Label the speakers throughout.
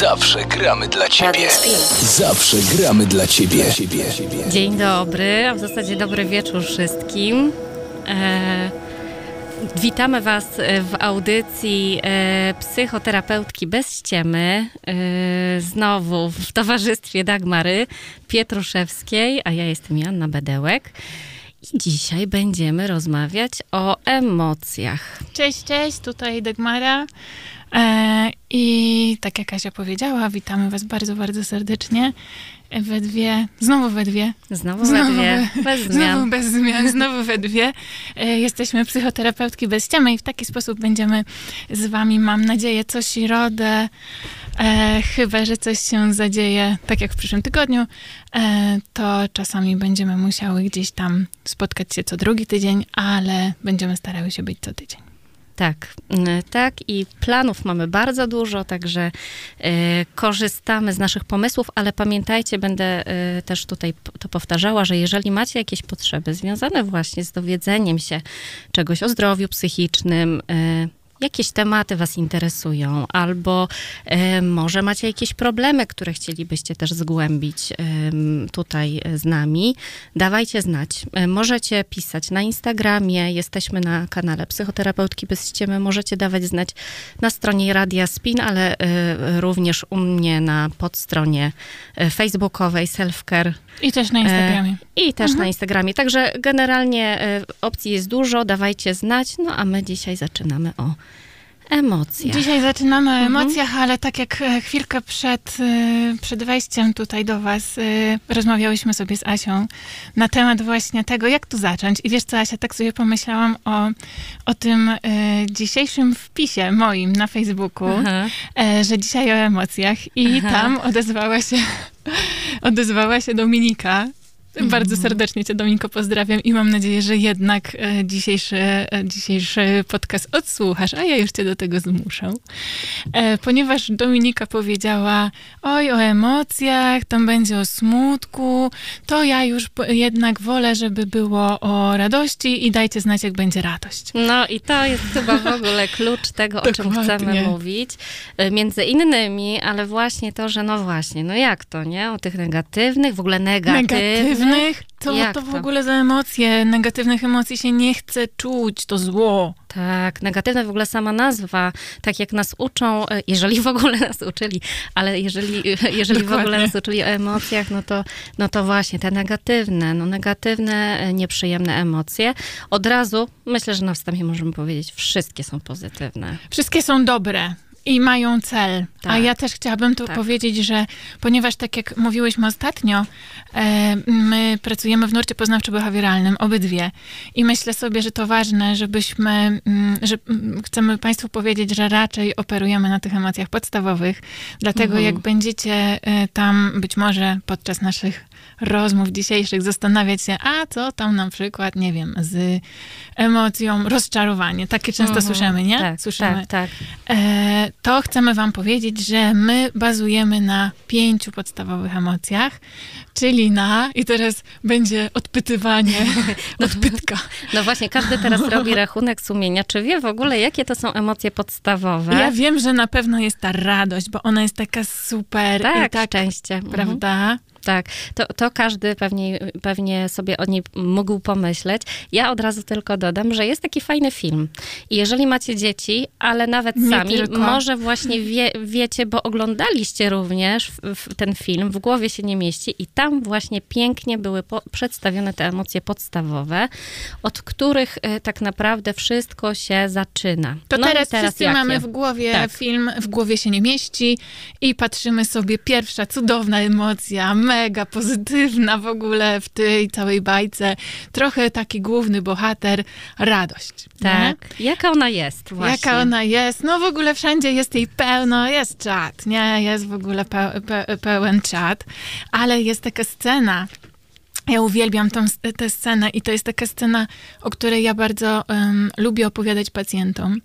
Speaker 1: Zawsze gramy dla Ciebie. Zawsze gramy dla Ciebie.
Speaker 2: Dzień dobry, a w zasadzie dobry wieczór wszystkim. E, witamy Was w audycji e, psychoterapeutki bez ściemy. E, znowu w towarzystwie Dagmary Pietruszewskiej, a ja jestem Joanna Bedełek. I dzisiaj będziemy rozmawiać o emocjach.
Speaker 3: Cześć, cześć, tutaj Dagmara. E, I tak jak Kasia powiedziała, witamy Was bardzo, bardzo serdecznie. We dwie, znowu we dwie.
Speaker 2: Znowu, znowu we dwie, bez zmian.
Speaker 3: Znowu bez zmian, znowu we dwie. E, jesteśmy psychoterapeutki bez ściemy i w taki sposób będziemy z Wami, mam nadzieję, co środę, e, chyba, że coś się zadzieje, tak jak w przyszłym tygodniu, e, to czasami będziemy musiały gdzieś tam spotkać się co drugi tydzień, ale będziemy starały się być co tydzień.
Speaker 2: Tak, mm, tak i planów mamy bardzo dużo, także y, korzystamy z naszych pomysłów, ale pamiętajcie, będę y, też tutaj to powtarzała, że jeżeli macie jakieś potrzeby związane właśnie z dowiedzeniem się czegoś o zdrowiu psychicznym, jakieś tematy Was interesują, albo y, może macie jakieś problemy, które chcielibyście też zgłębić y, tutaj z nami, dawajcie znać. Y, możecie pisać na Instagramie, jesteśmy na kanale Psychoterapeutki bez ściemy, możecie dawać znać na stronie Radia Spin, ale również u mnie na podstronie facebookowej Selfcare.
Speaker 3: I też na Instagramie.
Speaker 2: I też mhm. na Instagramie. Także generalnie opcji jest dużo, dawajcie znać. No a my dzisiaj zaczynamy o emocjach.
Speaker 3: Dzisiaj zaczynamy o mhm. emocjach, ale tak jak e, chwilkę przed, e, przed wejściem tutaj do was e, rozmawiałyśmy sobie z Asią na temat właśnie tego, jak tu zacząć. I wiesz co, Asia, tak sobie pomyślałam o, o tym dzisiejszym wpisie moim na Facebooku, że dzisiaj o emocjach i tam odezwała się odezwała się Dominika bardzo mhm. serdecznie Cię, Dominiko, pozdrawiam i mam nadzieję, że jednak e, dzisiejszy, e, dzisiejszy podcast odsłuchasz, a ja już Cię do tego zmuszę. E, ponieważ Dominika powiedziała, oj, o emocjach, tam będzie o smutku, to ja już jednak wolę, żeby było o radości i dajcie znać, jak będzie radość.
Speaker 2: No i to jest chyba w ogóle klucz tego, o czym chcemy mówić. Między innymi, ale właśnie to, że no właśnie, no jak to, nie? O tych negatywnych, w ogóle negatywnych. Negatywnych
Speaker 3: negatywnych? To, Jak to w ogóle za emocje? Negatywnych emocji się nie chce czuć, to zło.
Speaker 2: Tak, negatywna w ogóle sama nazwa, tak jak nas uczą, e, jeżeli w ogóle nas uczyli, ale jeżeli, jeżeli w ogóle nas uczyli o emocjach, no to, no to właśnie te negatywne, no negatywne, e, nieprzyjemne emocje. Od razu, myślę, że na wstępie możemy powiedzieć, wszystkie są pozytywne.
Speaker 3: Wszystkie są dobre. I mają cel. Tak. A ja też chciałabym tu tak. powiedzieć, że ponieważ tak jak mówiłyśmy ostatnio, e, my pracujemy w nurcie poznawczo-behawioralnym, obydwie. I myślę sobie, że to ważne, żebyśmy, mm, że mm, chcemy Państwu powiedzieć, że raczej operujemy na tych emocjach podstawowych. Dlatego mhm. jak będziecie e, tam być może podczas naszych rozmów dzisiejszych zastanawiać się, a co tam na przykład, nie wiem, z emocją rozczarowanie. Takie często mhm. słyszymy, nie?
Speaker 2: Tak,
Speaker 3: słyszymy.
Speaker 2: Tak, tak.
Speaker 3: E, to chcemy wam powiedzieć, że my bazujemy na pięciu podstawowych emocjach, czyli na, i teraz będzie odpytywanie, no, odpytka.
Speaker 2: No właśnie, każdy teraz robi rachunek sumienia. Czy wie w ogóle, jakie to są emocje podstawowe?
Speaker 3: Ja wiem, że na pewno jest ta radość, bo ona jest taka super.
Speaker 2: Tak,
Speaker 3: i tak
Speaker 2: szczęście.
Speaker 3: Prawda? Mhm.
Speaker 2: Tak, to, to każdy pewnie, pewnie sobie o niej mógł pomyśleć. Ja od razu tylko dodam, że jest taki fajny film. I jeżeli macie dzieci, ale nawet Nie sami, tylko. może właśnie wie, wiecie, bo oglądaliście również ten film, w głowie się nie mieści i tam właśnie pięknie były po, przedstawione te emocje podstawowe, od których y, tak naprawdę wszystko się zaczyna.
Speaker 3: To no teraz, teraz wszyscy jakie? mamy w głowie tak. film, w głowie się nie mieści i patrzymy sobie, pierwsza cudowna emocja, mega pozytywna w ogóle w tej całej bajce. Trochę taki główny bohater, radość.
Speaker 2: Tak. Nie? Jaka ona jest właśnie?
Speaker 3: Jaka ona jest? No w ogóle wszędzie jest jej pełno, jest czat, nie? Jest w ogóle pe pe pełen czat, ale jest taka scena, ja uwielbiam tą, tę scenę i to jest taka scena, o której ja bardzo um, lubię opowiadać pacjentom.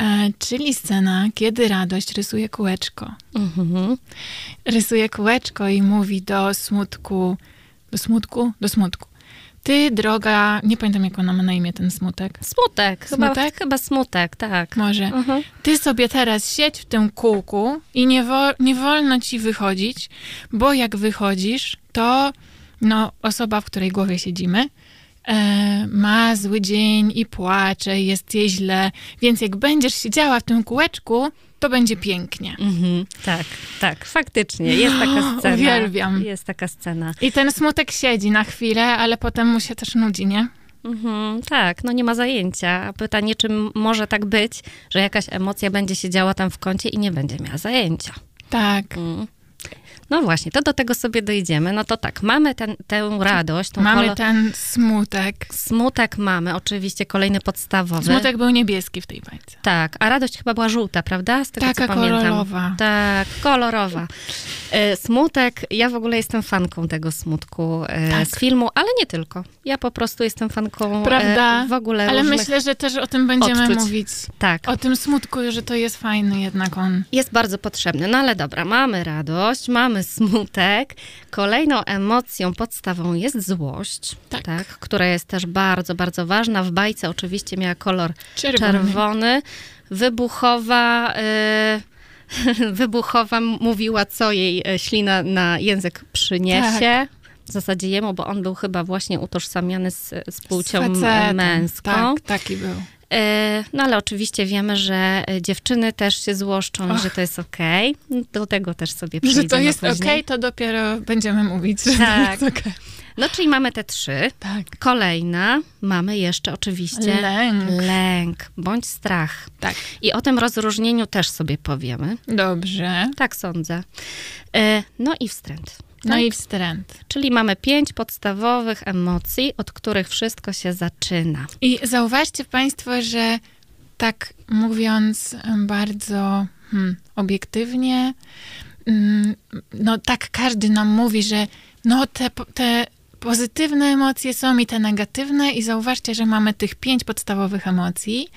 Speaker 3: E, czyli scena, kiedy radość rysuje kółeczko. Mhm. Rysuje kółeczko i mówi do smutku, do smutku, do smutku. Ty, droga, nie pamiętam jak ona ma na imię, ten smutek.
Speaker 2: Smutek,
Speaker 3: Smutek?
Speaker 2: Chyba, chyba smutek, tak.
Speaker 3: Może.
Speaker 2: Mhm.
Speaker 3: Ty sobie teraz siedź w tym kółku i nie, wo- nie wolno ci wychodzić, bo jak wychodzisz, to no, osoba, w której głowie siedzimy, ma zły dzień i płacze, jest jej źle, więc jak będziesz siedziała w tym kółeczku, to będzie pięknie.
Speaker 2: Mhm, tak, tak, faktycznie. Jest taka scena.
Speaker 3: Uwielbiam.
Speaker 2: Jest taka scena.
Speaker 3: I ten smutek siedzi na chwilę, ale potem mu się też nudzi, nie?
Speaker 2: Mhm, tak, no nie ma zajęcia. Pytanie, czy może tak być, że jakaś emocja będzie siedziała tam w kącie i nie będzie miała zajęcia.
Speaker 3: Tak.
Speaker 2: Mm. No właśnie, to do tego sobie dojdziemy. No to tak, mamy ten, tę radość, tą
Speaker 3: Mamy
Speaker 2: kolo-
Speaker 3: ten smutek.
Speaker 2: Smutek mamy, oczywiście kolejny podstawowy.
Speaker 3: Smutek był niebieski w tej bajce.
Speaker 2: Tak, a radość chyba była żółta, prawda? Z tego,
Speaker 3: Taka
Speaker 2: co pamiętam.
Speaker 3: kolorowa.
Speaker 2: Tak, kolorowa. E, Smutek, ja w ogóle jestem fanką tego smutku e,
Speaker 3: Tak.
Speaker 2: z filmu, ale nie tylko. Ja po prostu jestem fanką
Speaker 3: Prawda?
Speaker 2: e, w ogóle
Speaker 3: Ale myślę, że też o tym będziemy
Speaker 2: odczuć.
Speaker 3: mówić.
Speaker 2: Tak,
Speaker 3: O tym smutku, że to jest fajny jednak on.
Speaker 2: jest bardzo potrzebny. No ale dobra, mamy radość, mamy smutek. Kolejną emocją podstawą jest złość,
Speaker 3: Tak.
Speaker 2: która jest też bardzo, bardzo ważna. W bajce oczywiście miała kolor
Speaker 3: Czerwony.
Speaker 2: czerwony. Wybuchowa, y, wybuchowa mówiła, co jej e, ślina na język przyniesie.
Speaker 3: Tak.
Speaker 2: W zasadzie jemu, bo on był chyba właśnie utożsamiany z, z płcią
Speaker 3: Z
Speaker 2: męską.
Speaker 3: Tak, taki był.
Speaker 2: E, No ale oczywiście wiemy, że e, dziewczyny też się złoszczą,
Speaker 3: Och.
Speaker 2: że to jest okej. Do tego też sobie
Speaker 3: Że
Speaker 2: przejdziemy
Speaker 3: to jest okej, to dopiero będziemy mówić, że
Speaker 2: Tak.
Speaker 3: to jest okej.
Speaker 2: No czyli mamy te trzy.
Speaker 3: Tak.
Speaker 2: Kolejna, mamy jeszcze oczywiście
Speaker 3: Lęk.
Speaker 2: lęk bądź strach.
Speaker 3: Tak.
Speaker 2: I o tym rozróżnieniu też sobie powiemy.
Speaker 3: Dobrze.
Speaker 2: Tak sądzę. E, No i wstręt.
Speaker 3: No
Speaker 2: tak?
Speaker 3: i wstręt.
Speaker 2: Czyli mamy pięć podstawowych emocji, od których wszystko się zaczyna.
Speaker 3: I zauważcie Państwo, że tak mówiąc bardzo hmm, obiektywnie, mm, no tak każdy nam mówi, że no te, te pozytywne emocje są i te negatywne i zauważcie, że mamy tych pięć podstawowych emocji,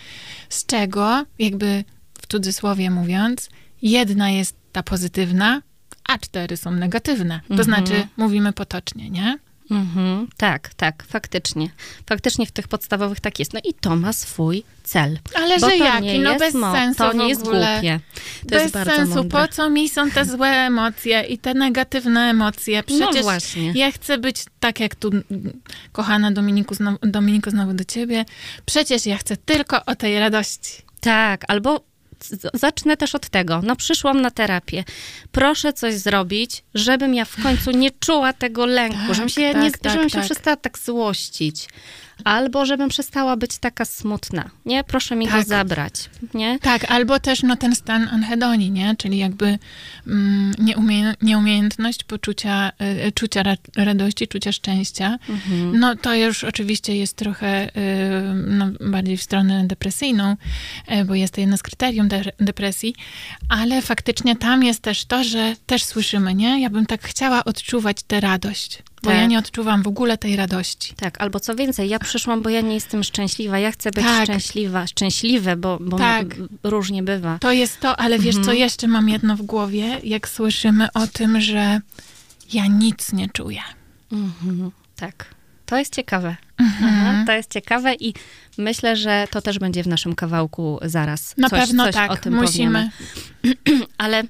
Speaker 3: z czego jakby w cudzysłowie mówiąc, jedna jest ta pozytywna, a cztery są negatywne. To
Speaker 2: Mhm.
Speaker 3: znaczy mówimy potocznie, nie?
Speaker 2: Mhm, tak, tak, faktycznie. Faktycznie w tych podstawowych tak jest. No i to ma swój cel.
Speaker 3: Ale że jaki? No bez sensu
Speaker 2: To nie jest
Speaker 3: ogóle.
Speaker 2: głupie. To
Speaker 3: Bez
Speaker 2: jest bardzo
Speaker 3: sensu,
Speaker 2: mądre.
Speaker 3: po co mi są te złe emocje i te negatywne emocje?
Speaker 2: No
Speaker 3: Przecież
Speaker 2: właśnie.
Speaker 3: ja chcę być tak jak tu, kochana Dominiku, znowu, Dominiku, znowu do ciebie. Przecież ja chcę tylko o tej radości.
Speaker 2: Tak, albo zacznę też od tego. No przyszłam na terapię. Proszę coś zrobić, żebym ja w końcu nie czuła tego lęku,
Speaker 3: Tak,
Speaker 2: żebym się,
Speaker 3: tak,
Speaker 2: nie,
Speaker 3: tak,
Speaker 2: żebym się
Speaker 3: tak.
Speaker 2: przestała tak złościć. Albo żebym przestała być taka smutna. Nie, proszę mi
Speaker 3: Tak.
Speaker 2: go zabrać. Nie?
Speaker 3: Tak, albo też no, ten stan anhedonii, nie? czyli jakby mm, nieumie, nieumiejętność poczucia y, czucia ra, radości, czucia szczęścia.
Speaker 2: Mhm.
Speaker 3: No to już oczywiście jest trochę y, no, bardziej w stronę depresyjną, y, bo jest to jedno z kryterium de- depresji, ale faktycznie tam jest też to, że też słyszymy, nie? Ja bym tak chciała odczuwać tę radość, bo
Speaker 2: Tak.
Speaker 3: ja nie odczuwam w ogóle tej radości.
Speaker 2: Tak, albo co więcej, ja przyszłam, bo ja nie jestem szczęśliwa, ja chcę być
Speaker 3: Tak.
Speaker 2: szczęśliwa, szczęśliwe, bo, bo
Speaker 3: Tak.
Speaker 2: różnie bywa.
Speaker 3: To jest to, ale wiesz co, jeszcze mam jedno w głowie, jak słyszymy o tym, że ja nic nie czuję.
Speaker 2: Mhm, tak. To jest ciekawe.
Speaker 3: Mhm.
Speaker 2: To jest ciekawe i myślę, że to też będzie w naszym kawałku zaraz.
Speaker 3: Na
Speaker 2: coś,
Speaker 3: pewno
Speaker 2: coś
Speaker 3: tak,
Speaker 2: o tym
Speaker 3: musimy.
Speaker 2: Powiemy. Ale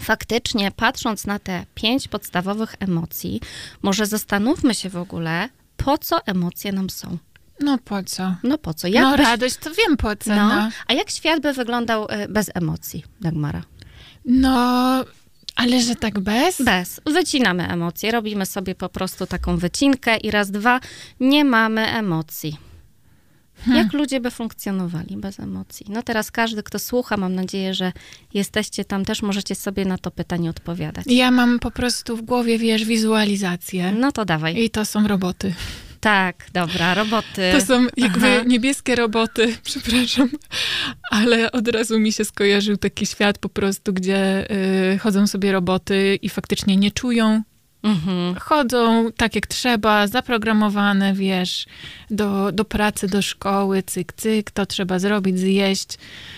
Speaker 2: faktycznie, patrząc na te pięć podstawowych emocji, może zastanówmy się w ogóle, po co emocje nam są.
Speaker 3: No po co?
Speaker 2: No po co? Jak
Speaker 3: no
Speaker 2: byś-
Speaker 3: radość to wiem po co,
Speaker 2: no,
Speaker 3: no.
Speaker 2: A jak świat by wyglądał e, bez emocji, Dagmara?
Speaker 3: No, ale że tak bez?
Speaker 2: Bez. Wycinamy emocje, robimy sobie po prostu taką wycinkę i raz, dwa, nie mamy emocji. Jak ludzie by funkcjonowali bez emocji? No teraz każdy, kto słucha, mam nadzieję, że jesteście tam, też możecie sobie na to pytanie odpowiadać.
Speaker 3: Ja mam po prostu w głowie, wiesz, wizualizację.
Speaker 2: No to dawaj.
Speaker 3: I to są roboty.
Speaker 2: Tak, dobra, roboty.
Speaker 3: To są jakby
Speaker 2: Aha.
Speaker 3: niebieskie roboty, przepraszam, ale od razu mi się skojarzył taki świat po prostu, gdzie y, chodzą sobie roboty i faktycznie nie czują Mhm. Chodzą tak jak trzeba, zaprogramowane, wiesz, do, do pracy, do szkoły, cyk, cyk, to trzeba zrobić, zjeść,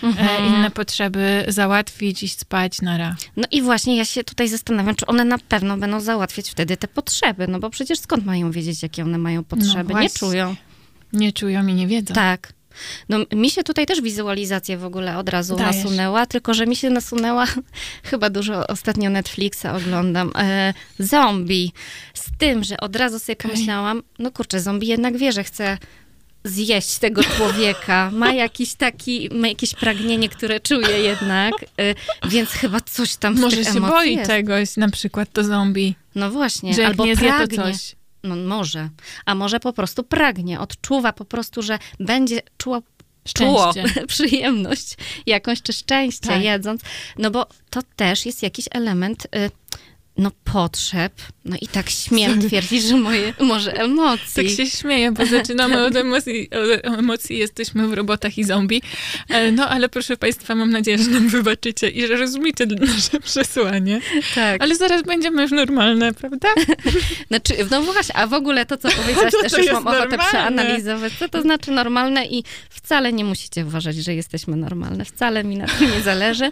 Speaker 3: e, mhm. e, inne potrzeby załatwić, iść spać, nara.
Speaker 2: No i właśnie ja się tutaj zastanawiam, czy one na pewno będą załatwiać wtedy te potrzeby, no bo przecież skąd mają wiedzieć, jakie one mają potrzeby? No nie czują.
Speaker 3: Nie czują i nie wiedzą.
Speaker 2: Tak. No, mi się tutaj też wizualizacja w ogóle od razu Dajesz. nasunęła, tylko że mi się nasunęła, chyba dużo ostatnio Netflixa oglądam, e, zombie. Z tym, że od razu sobie pomyślałam, no kurczę, zombie jednak wie, że chce zjeść tego człowieka, ma jakiś taki, ma jakieś pragnienie, które czuje jednak, y, więc chyba coś tam
Speaker 3: Może
Speaker 2: z
Speaker 3: się boi jest. czegoś, na przykład to zombie.
Speaker 2: No właśnie,
Speaker 3: że
Speaker 2: albo
Speaker 3: nie
Speaker 2: pragnie.
Speaker 3: Coś.
Speaker 2: No może. A może po prostu pragnie, odczuwa po prostu, że będzie czuła czuło przyjemność jakąś, czy szczęście tak. jedząc. No bo to też jest jakiś element y, no potrzeb, no i tak śmiem twierdzić, że moje, może emocji.
Speaker 3: Tak się śmieję, bo zaczynamy od emocji, od emocji, jesteśmy w robotach i zombie. E, no ale proszę Państwa, mam nadzieję, że nam wybaczycie i że rozumiecie nasze przesłanie. Tak. Ale zaraz będziemy już normalne, prawda?
Speaker 2: Znaczy, no właśnie, a w ogóle to, co powiedziałaś, to, też już mam ochotę normalne. przeanalizować. Co to znaczy normalne i wcale nie musicie uważać, że jesteśmy normalne. Wcale mi na tym nie zależy.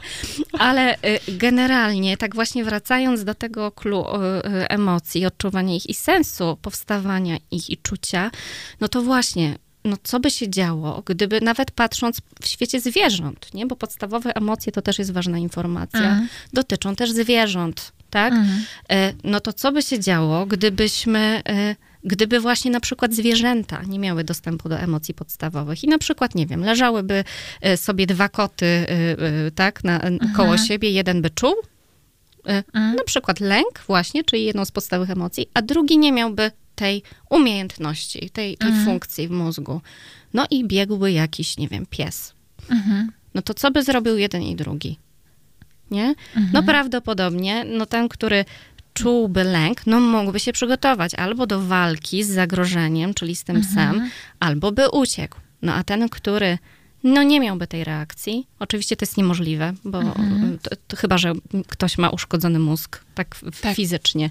Speaker 2: Ale y, generalnie, tak właśnie wracając do tego, tego klu e, emocji, odczuwania ich i sensu powstawania ich i czucia, no to właśnie no co by się działo, gdyby nawet patrząc w świecie zwierząt, nie? Bo podstawowe emocje to też jest ważna informacja, mhm. dotyczą też zwierząt, tak? Mhm. E, no to co by się działo, gdybyśmy, e, gdyby właśnie na przykład zwierzęta nie miały dostępu do emocji podstawowych i na przykład, nie wiem, leżałyby sobie dwa koty, tak, na, mhm. koło siebie, jeden by czuł. Na przykład lęk właśnie, czyli jedną z podstawowych emocji, a drugi nie miałby tej umiejętności, tej, tej mhm. funkcji w mózgu. No i biegłby jakiś, nie wiem, pies. Mhm. No to co by zrobił jeden i drugi? Nie? Mhm. No prawdopodobnie, no ten, który czułby lęk, no mógłby się przygotować albo do walki z zagrożeniem, czyli z tym mhm. psem, albo by uciekł. No a ten, który no nie miałby tej reakcji. Oczywiście to jest niemożliwe, bo mhm. to, to chyba, że ktoś ma uszkodzony mózg, tak, tak, fizycznie.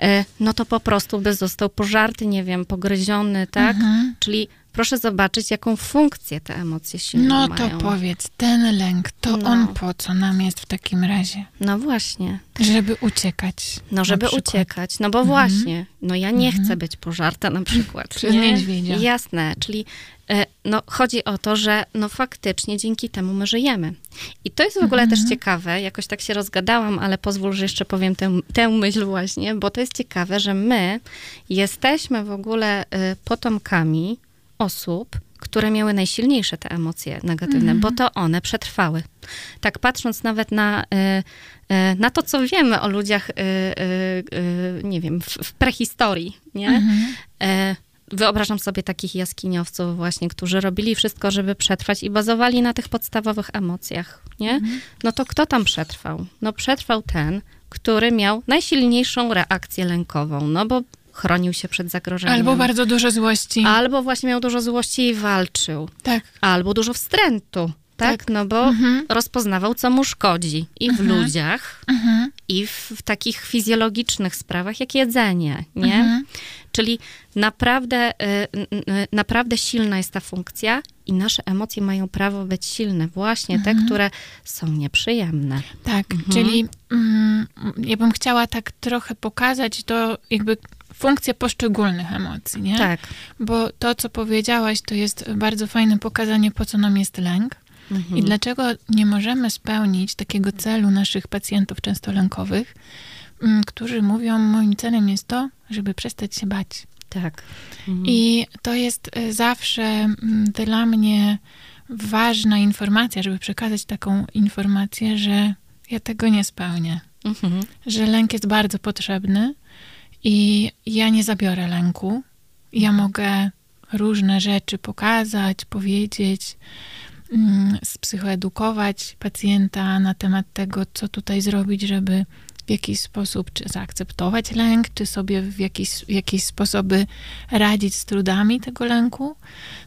Speaker 2: E, no to po prostu by został pożarty, nie wiem, pogryziony, tak? Mhm. Czyli proszę zobaczyć, jaką funkcję te emocje silne
Speaker 3: no
Speaker 2: mają.
Speaker 3: No to powiedz, ten lęk, to no. on po co nam jest w takim razie?
Speaker 2: No właśnie.
Speaker 3: Żeby uciekać.
Speaker 2: No żeby uciekać, no bo mhm. właśnie, no ja nie mhm. chcę być pożarta na przykład.
Speaker 3: Przez niedźwiedzia.
Speaker 2: Jasne, czyli E, no, chodzi o to, że no faktycznie dzięki temu my żyjemy. I to jest w ogóle mhm. też ciekawe, jakoś tak się rozgadałam, ale pozwól, że jeszcze powiem tę, tę myśl właśnie, bo to jest ciekawe, że my jesteśmy w ogóle e, potomkami osób, które miały najsilniejsze te emocje negatywne, mhm. bo to one przetrwały. Tak patrząc nawet na, e, na to, co wiemy o ludziach, nie wiem, w prehistorii, nie? Mhm wyobrażam sobie takich jaskiniowców właśnie, którzy robili wszystko, żeby przetrwać i bazowali na tych podstawowych emocjach, nie? Mhm. No to kto tam przetrwał? No przetrwał ten, który miał najsilniejszą reakcję lękową, no bo chronił się przed zagrożeniem.
Speaker 3: Albo bardzo dużo złości.
Speaker 2: Albo właśnie miał dużo złości i walczył.
Speaker 3: Tak.
Speaker 2: Albo dużo wstrętu. Tak, tak, no bo mhm. rozpoznawał, co mu szkodzi i w mhm. ludziach, mhm. i w, w, takich fizjologicznych sprawach, jak jedzenie, nie? Mhm. Czyli naprawdę, y, y, naprawdę silna jest ta funkcja i nasze emocje mają prawo być silne, właśnie te, mhm. które są nieprzyjemne.
Speaker 3: Tak, mhm. czyli mm, ja bym chciała tak trochę pokazać to jakby funkcje poszczególnych emocji, nie?
Speaker 2: Tak.
Speaker 3: Bo to, co powiedziałaś, to jest bardzo fajne pokazanie, po co nam jest lęk. Mhm. I dlaczego nie możemy spełnić takiego celu naszych pacjentów często lękowych, mm, którzy mówią, moim celem jest to, żeby przestać się bać.
Speaker 2: Tak.
Speaker 3: Mhm. I to jest y, zawsze mm, dla mnie ważna informacja, żeby przekazać taką informację, że ja tego nie spełnię. Mhm. Że lęk jest bardzo potrzebny i ja nie zabiorę lęku. Ja mogę różne rzeczy pokazać, powiedzieć, mm, psychoedukować pacjenta na temat tego, co tutaj zrobić, żeby w jakiś sposób, czy zaakceptować lęk, czy sobie w jakiś, w jakiś sposoby radzić z trudami tego lęku.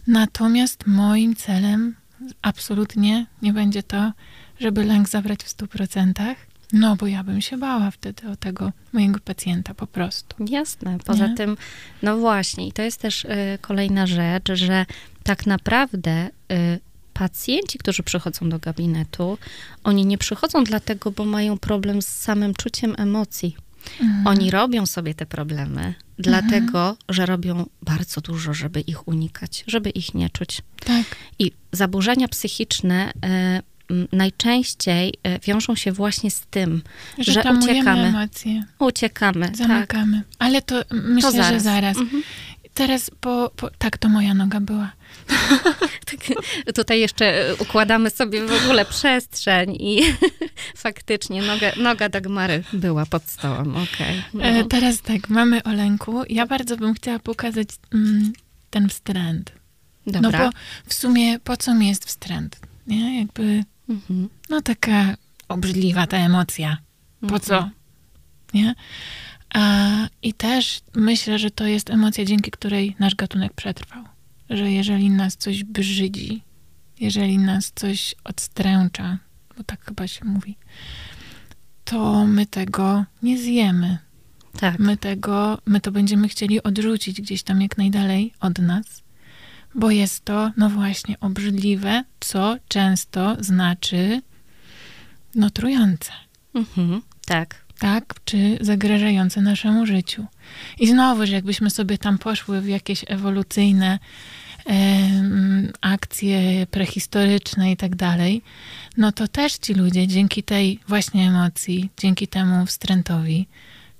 Speaker 3: Natomiast moim celem absolutnie nie będzie to, żeby lęk zabrać w 100%, No, bo ja bym się bała wtedy o tego mojego pacjenta po prostu.
Speaker 2: Jasne. Poza Nie? tym, no właśnie, i to jest też y, kolejna rzecz, że tak naprawdę y, pacjenci, którzy przychodzą do gabinetu, oni nie przychodzą dlatego, bo mają problem z samym czuciem emocji. Mhm. Oni robią sobie te problemy, mhm. dlatego, że robią bardzo dużo, żeby ich unikać, żeby ich nie czuć.
Speaker 3: Tak.
Speaker 2: I zaburzenia psychiczne y, najczęściej y, wiążą się właśnie z tym, że, że uciekamy.
Speaker 3: emocje.
Speaker 2: Uciekamy. Tak.
Speaker 3: Zamykamy. Tak. Ale to myślę, to zaraz. że zaraz. Mhm. Teraz, po, po, tak, to moja noga była.
Speaker 2: tak, tutaj jeszcze układamy sobie w ogóle przestrzeń i faktycznie noga, noga Dagmary była pod stołem, okej. Okay.
Speaker 3: E, no. Teraz tak, mamy o lęku. Ja bardzo bym chciała pokazać mm, ten wstręt. Dobra. No bo w sumie po co mi jest wstręt? Nie? Jakby, mhm. no taka obrzydliwa ta emocja. Po mhm. co? Nie? A, I też myślę, że to jest emocja, dzięki której nasz gatunek przetrwał. Że jeżeli nas coś brzydzi, jeżeli nas coś odstręcza, bo tak chyba się mówi, to my tego nie zjemy.
Speaker 2: Tak.
Speaker 3: My tego, my to będziemy chcieli odrzucić gdzieś tam jak najdalej od nas, bo jest to, no właśnie, obrzydliwe, co często znaczy, no trujące.
Speaker 2: Mhm, tak
Speaker 3: tak, czy zagrażające naszemu życiu. I znowu, że jakbyśmy sobie tam poszły w jakieś ewolucyjne akcje prehistoryczne i tak dalej, no to też ci ludzie dzięki tej właśnie emocji, dzięki temu wstrętowi,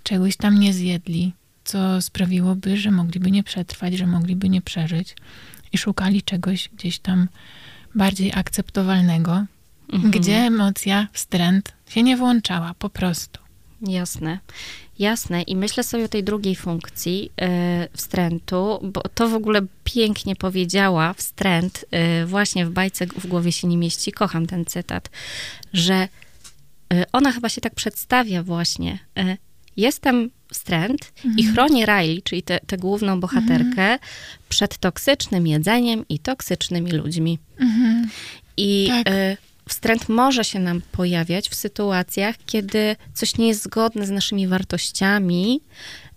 Speaker 3: czegoś tam nie zjedli, co sprawiłoby, że mogliby nie przetrwać, że mogliby nie przeżyć i szukali czegoś gdzieś tam bardziej akceptowalnego, mhm. gdzie emocja, wstręt się nie włączała po prostu.
Speaker 2: Jasne. Jasne. I myślę sobie o tej drugiej funkcji yy, wstrętu, bo to w ogóle pięknie powiedziała wstręt yy, właśnie w bajce w głowie się nie mieści. Kocham ten cytat, że yy, ona chyba się tak przedstawia właśnie. Jestem wstręt mhm. i chronię Riley, czyli tę główną bohaterkę, mhm. przed toksycznym jedzeniem i toksycznymi ludźmi. Mhm. I tak wstręt może się nam pojawiać w sytuacjach, kiedy coś nie jest zgodne z naszymi wartościami,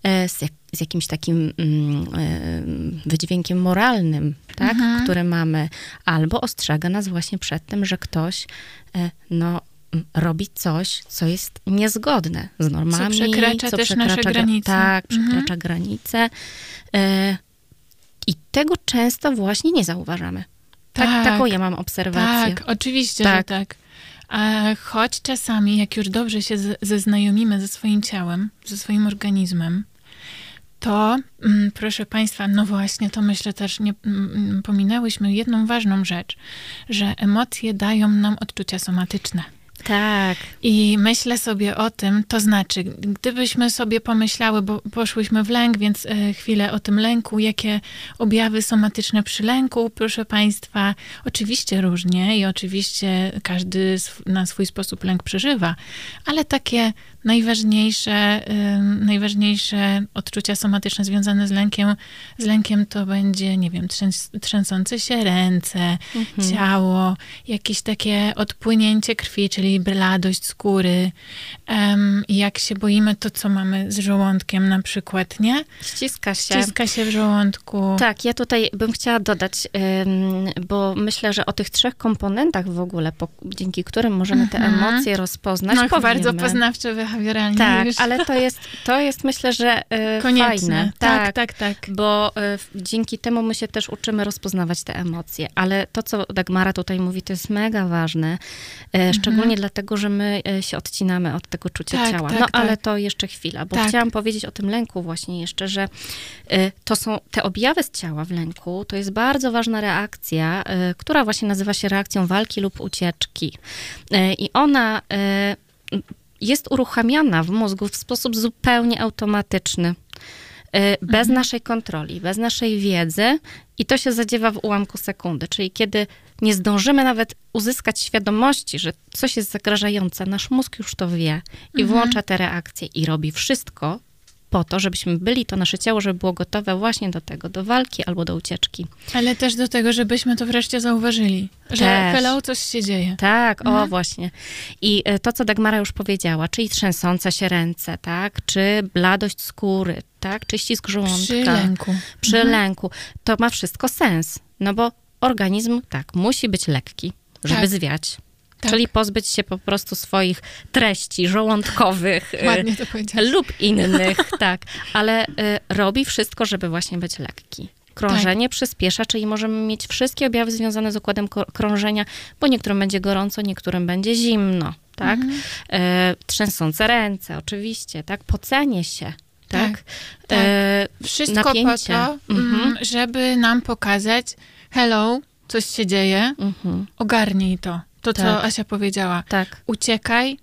Speaker 2: e, z, jak, z jakimś takim mm, e, wydźwiękiem moralnym, tak, mhm. który mamy, albo ostrzega nas właśnie przed tym, że ktoś e, no, robi coś, co jest niezgodne z normami.
Speaker 3: Co przekracza co też przekracza, nasze granice.
Speaker 2: Tak, przekracza mhm. granice. I tego często właśnie nie zauważamy. Tak, tak, taką ja mam obserwację.
Speaker 3: Tak, oczywiście, tak. że tak. A choć czasami, jak już dobrze się zeznajomimy ze swoim ciałem, ze swoim organizmem, to mm, proszę Państwa, no właśnie, to myślę też nie mm, pominęłyśmy jedną ważną rzecz, że emocje dają nam odczucia somatyczne.
Speaker 2: Tak.
Speaker 3: I myślę sobie o tym, to znaczy, gdybyśmy sobie pomyślały, bo poszłyśmy w lęk, więc e, chwilę o tym lęku, jakie objawy somatyczne przy lęku, proszę Państwa, oczywiście różnie i oczywiście każdy na swój sposób lęk przeżywa, ale takie najważniejsze, najważniejsze odczucia somatyczne związane z lękiem, z lękiem to będzie, nie wiem, trzęs, trzęsące się ręce, mhm. ciało, jakieś takie odpłynięcie krwi, czyli bladość skóry. Um, jak się boimy, to co mamy z żołądkiem na przykład, nie?
Speaker 2: Ściska się.
Speaker 3: Ściska się w żołądku.
Speaker 2: Tak, ja tutaj bym chciała dodać, bo myślę, że o tych trzech komponentach w ogóle, dzięki którym możemy te mhm. emocje rozpoznać,
Speaker 3: no, bardzo poznawcze
Speaker 2: Tak, już. ale to jest, to jest myślę, że y, fajne.
Speaker 3: Tak, tak, tak, tak.
Speaker 2: Bo y, dzięki temu my się też uczymy rozpoznawać te emocje. Ale to, co Dagmara tutaj mówi, to jest mega ważne. Y, mhm. Szczególnie dlatego, że my się odcinamy od tego czucia tak, ciała. Tak, no, ale tak. to jeszcze chwila, bo tak. chciałam powiedzieć o tym lęku właśnie jeszcze, że to są te objawy z ciała w lęku, to jest bardzo ważna reakcja, która właśnie nazywa się reakcją walki lub ucieczki. I ona jest uruchamiana w mózgu w sposób zupełnie automatyczny. E, bez mhm. naszej kontroli, bez naszej wiedzy i to się zadziewa w ułamku sekundy. Czyli kiedy nie zdążymy nawet uzyskać świadomości, że coś jest zagrażające, nasz mózg już to wie i mhm. włącza te reakcje i robi wszystko po to, żebyśmy byli, to nasze ciało, żeby było gotowe właśnie do tego, do walki albo do ucieczki.
Speaker 3: Ale też do tego, żebyśmy to wreszcie zauważyli, że
Speaker 2: Też.
Speaker 3: hello, coś się dzieje.
Speaker 2: Tak, o
Speaker 3: Mhm.
Speaker 2: właśnie. I e, to, co Dagmara już powiedziała, czyli trzęsące się ręce, tak, czy bladość skóry, tak, czy ścisk żołądka.
Speaker 3: Przy lęku.
Speaker 2: Przy
Speaker 3: Mhm.
Speaker 2: lęku. To ma wszystko sens, no bo organizm, tak, musi być lekki, żeby
Speaker 3: Tak.
Speaker 2: zwiać.
Speaker 3: Tak.
Speaker 2: Czyli pozbyć się po prostu swoich treści żołądkowych
Speaker 3: Ładnie to
Speaker 2: lub innych, tak. Ale y, robi wszystko, żeby właśnie być lekki. Krążenie przyspiesza, czyli możemy mieć wszystkie objawy związane z układem krążenia, bo niektórym będzie gorąco, niektórym będzie zimno, tak?
Speaker 3: Mhm.
Speaker 2: E, trzęsące ręce, oczywiście, tak? Pocenie się, tak?
Speaker 3: Tak, tak.
Speaker 2: E,
Speaker 3: Wszystko
Speaker 2: napięcie.
Speaker 3: po to,
Speaker 2: Mhm.
Speaker 3: mm, żeby nam pokazać, hello, coś się dzieje,
Speaker 2: Mhm.
Speaker 3: ogarnij to. To, co
Speaker 2: Tak.
Speaker 3: Asia powiedziała.
Speaker 2: Tak,
Speaker 3: Uciekaj